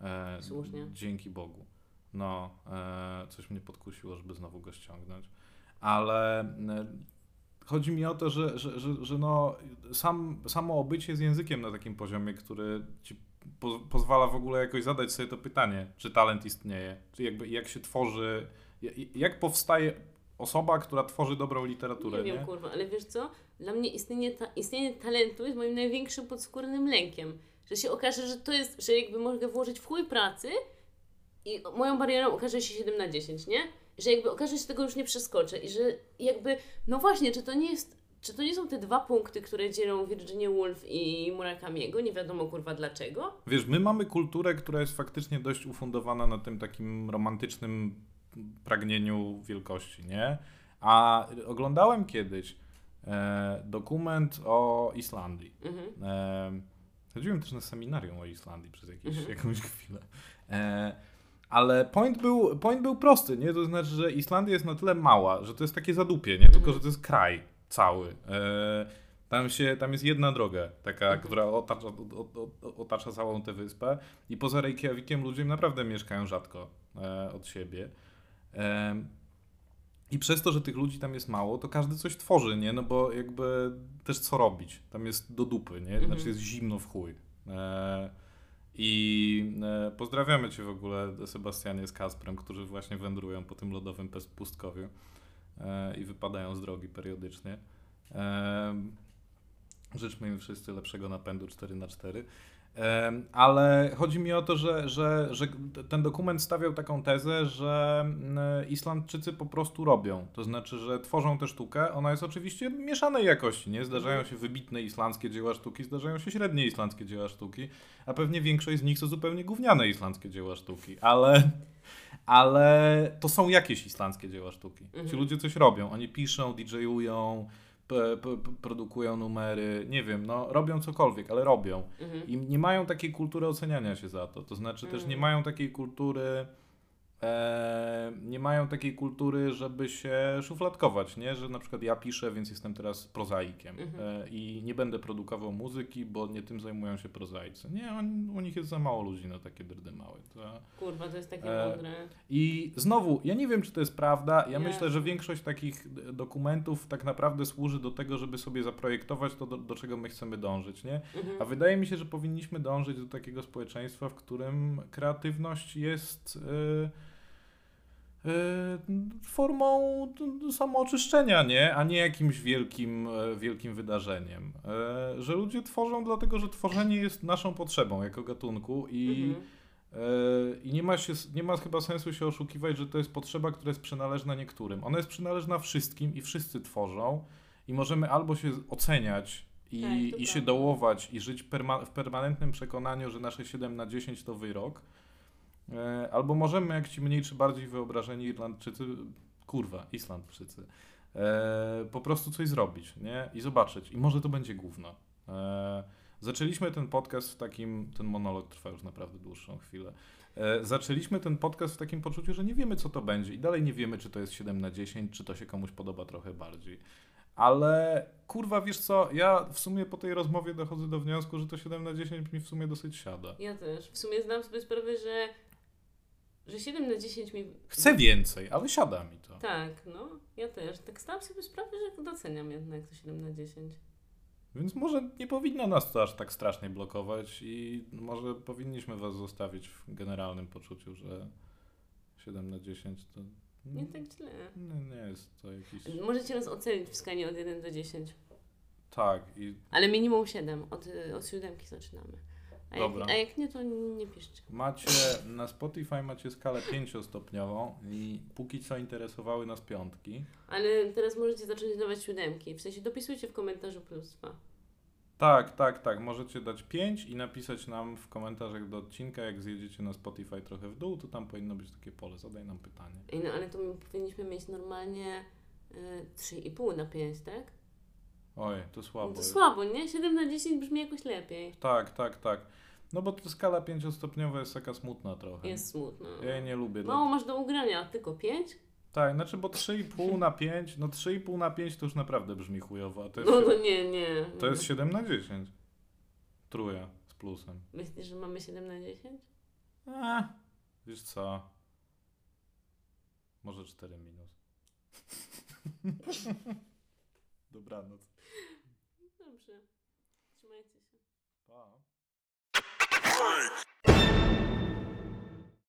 Speaker 2: E, Słusznie.
Speaker 1: Dzięki Bogu. No, e, coś mnie podkusiło, żeby znowu go ściągnąć. Ale e, chodzi mi o to, że, że, że, że no, sam, samo obycie z językiem na takim poziomie, który ci po, pozwala w ogóle jakoś zadać sobie to pytanie, czy talent istnieje, czy jakby jak się tworzy, jak powstaje osoba, która tworzy dobrą literaturę.
Speaker 2: Nie, nie? wiem, kurwa, ale wiesz co? Dla mnie istnienie, ta, istnienie talentu jest moim największym podskórnym lękiem. Że się okaże, że to jest, że jakby mogę włożyć w chuj pracy i moją barierą okaże się 7 na 10, nie? Że jakby okaże się, tego już nie przeskoczę i że jakby, no właśnie, czy to nie jest czy to nie są te dwa punkty, które dzielą Virginia Woolf i Murakamiego? Nie wiadomo kurwa dlaczego.
Speaker 1: Wiesz, my mamy kulturę, która jest faktycznie dość ufundowana na tym takim romantycznym pragnieniu wielkości, nie? A oglądałem kiedyś e, dokument o Islandii. Mhm. E, chodziłem też na seminarium o Islandii przez jakieś, mhm. jakąś chwilę. E, ale point był, point był prosty, nie? To znaczy, że Islandia jest na tyle mała, że to jest takie zadupie, nie? Tylko, mhm. że to jest kraj cały. E, tam, się, tam jest jedna droga, taka, mhm. która otacza, otacza całą tę wyspę i poza Reykjavikiem ludzie naprawdę mieszkają rzadko e, od siebie. E, I przez to, że tych ludzi tam jest mało, to każdy coś tworzy, nie? No bo jakby też co robić. Tam jest do dupy, nie? Znaczy mhm. jest zimno w chuj. I pozdrawiamy Cię w ogóle, Sebastianie z Kasprem, którzy właśnie wędrują po tym lodowym pustkowiu. E, i wypadają z drogi periodycznie. E, życzmy im wszyscy lepszego napędu 4x4. E, ale chodzi mi o to, że, że, że ten dokument stawiał taką tezę, że Islandczycy po prostu robią. To znaczy, że tworzą tę sztukę. Ona jest oczywiście mieszanej jakości. Nie zdarzają się wybitne islandzkie dzieła sztuki, zdarzają się średnie islandzkie dzieła sztuki, a pewnie większość z nich to zupełnie gówniane islandzkie dzieła sztuki. Ale ale to są jakieś islandzkie dzieła sztuki. Mhm. Ci ludzie coś robią, oni piszą, DJ-ują, produkują numery, nie wiem, no robią cokolwiek, ale robią. Mhm. I nie mają takiej kultury oceniania się za to. To znaczy też nie mhm. mają takiej kultury nie mają takiej kultury, żeby się szufladkować, nie? Że na przykład ja piszę, więc jestem teraz prozaikiem mhm. e, i nie będę produkował muzyki, bo nie tym zajmują się prozaicy. Nie, on, u nich jest za mało ludzi na takie drdy małe. To,
Speaker 2: Kurwa, to jest takie e, mądre.
Speaker 1: I znowu, ja nie wiem, czy to jest prawda. Ja nie. myślę, że większość takich dokumentów tak naprawdę służy do tego, żeby sobie zaprojektować to, do, do czego my chcemy dążyć, nie? Mhm. A wydaje mi się, że powinniśmy dążyć do takiego społeczeństwa, w którym kreatywność jest... Yy, Y, formą samooczyszczenia, nie? A nie jakimś wielkim, e, wielkim wydarzeniem. E, że ludzie tworzą dlatego, że tworzenie jest naszą potrzebą jako gatunku i, mhm. E, i nie, ma się, nie ma chyba sensu się oszukiwać, że to jest potrzeba, która jest przynależna niektórym. Ona jest przynależna wszystkim i wszyscy tworzą i możemy albo się oceniać i, tak, i się dołować i żyć perma w permanentnym przekonaniu, że nasze 7 na 10 to wyrok, albo możemy, jak ci mniej czy bardziej wyobrażeni Irlandczycy, kurwa, Islandczycy, e, po prostu coś zrobić, nie? I zobaczyć. I może to będzie gówno. E, zaczęliśmy ten podcast w takim, ten monolog trwa już naprawdę dłuższą chwilę. Zaczęliśmy ten podcast w takim poczuciu, że nie wiemy, co to będzie i dalej nie wiemy, czy to jest 7 na 10, czy to się komuś podoba trochę bardziej. Ale kurwa, wiesz co, ja w sumie po tej rozmowie dochodzę do wniosku, że to 7 na 10 mi w sumie dosyć siada.
Speaker 2: Ja też. W sumie zdam sobie sprawę, że że 7 na 10 mi...
Speaker 1: Chcę więcej, ale siada mi to.
Speaker 2: Tak, no, ja też. Tak stałam sobie sprawę, że doceniam jednak to 7 na 10.
Speaker 1: Więc może nie powinno nas to aż tak strasznie blokować i może powinniśmy was zostawić w generalnym poczuciu, że 7 na 10 to
Speaker 2: Nie tak źle.
Speaker 1: nie, nie jest to jakiś...
Speaker 2: Możecie nas ocenić w skali od 1 do 10.
Speaker 1: Tak i
Speaker 2: Ale minimum 7. Od, od 7 zaczynamy. A jak,
Speaker 1: Dobra.
Speaker 2: a jak nie, to nie piszcie.
Speaker 1: macie na Spotify macie skalę pięciostopniową i póki co interesowały nas piątki.
Speaker 2: Ale teraz możecie zacząć dawać siódemki. W sensie dopisujcie w komentarzu plus 2.
Speaker 1: Tak, tak, tak. Możecie dać 5 i napisać nam w komentarzach do odcinka, jak zjedziecie na Spotify trochę w dół, to tam powinno być takie pole. Zadaj nam pytanie.
Speaker 2: Ej, no ale to my powinniśmy mieć normalnie y, 3,5 na 5, tak?
Speaker 1: Oj, to
Speaker 2: No
Speaker 1: słabo.
Speaker 2: to
Speaker 1: jest.
Speaker 2: słabo, nie? 7 na 10 brzmi jakoś lepiej.
Speaker 1: Tak, tak, tak. No bo ta skala pięciostopniowa jest taka smutna trochę.
Speaker 2: Jest smutno.
Speaker 1: Ja jej nie lubię.
Speaker 2: Mało masz do ugrania, a tylko 5?
Speaker 1: Tak, znaczy bo 3,5 na 5, no 3,5 na 5 to już naprawdę brzmi chujowo, a to jest,
Speaker 2: No to nie, nie.
Speaker 1: to jest 7 na 10. Truja z plusem.
Speaker 2: Myślisz, że mamy 7 na 10?
Speaker 1: A, wiesz co? Może 4 minus. (laughs) Dobranoc.
Speaker 2: Dobrze. Trzymajcie się.
Speaker 1: Pa.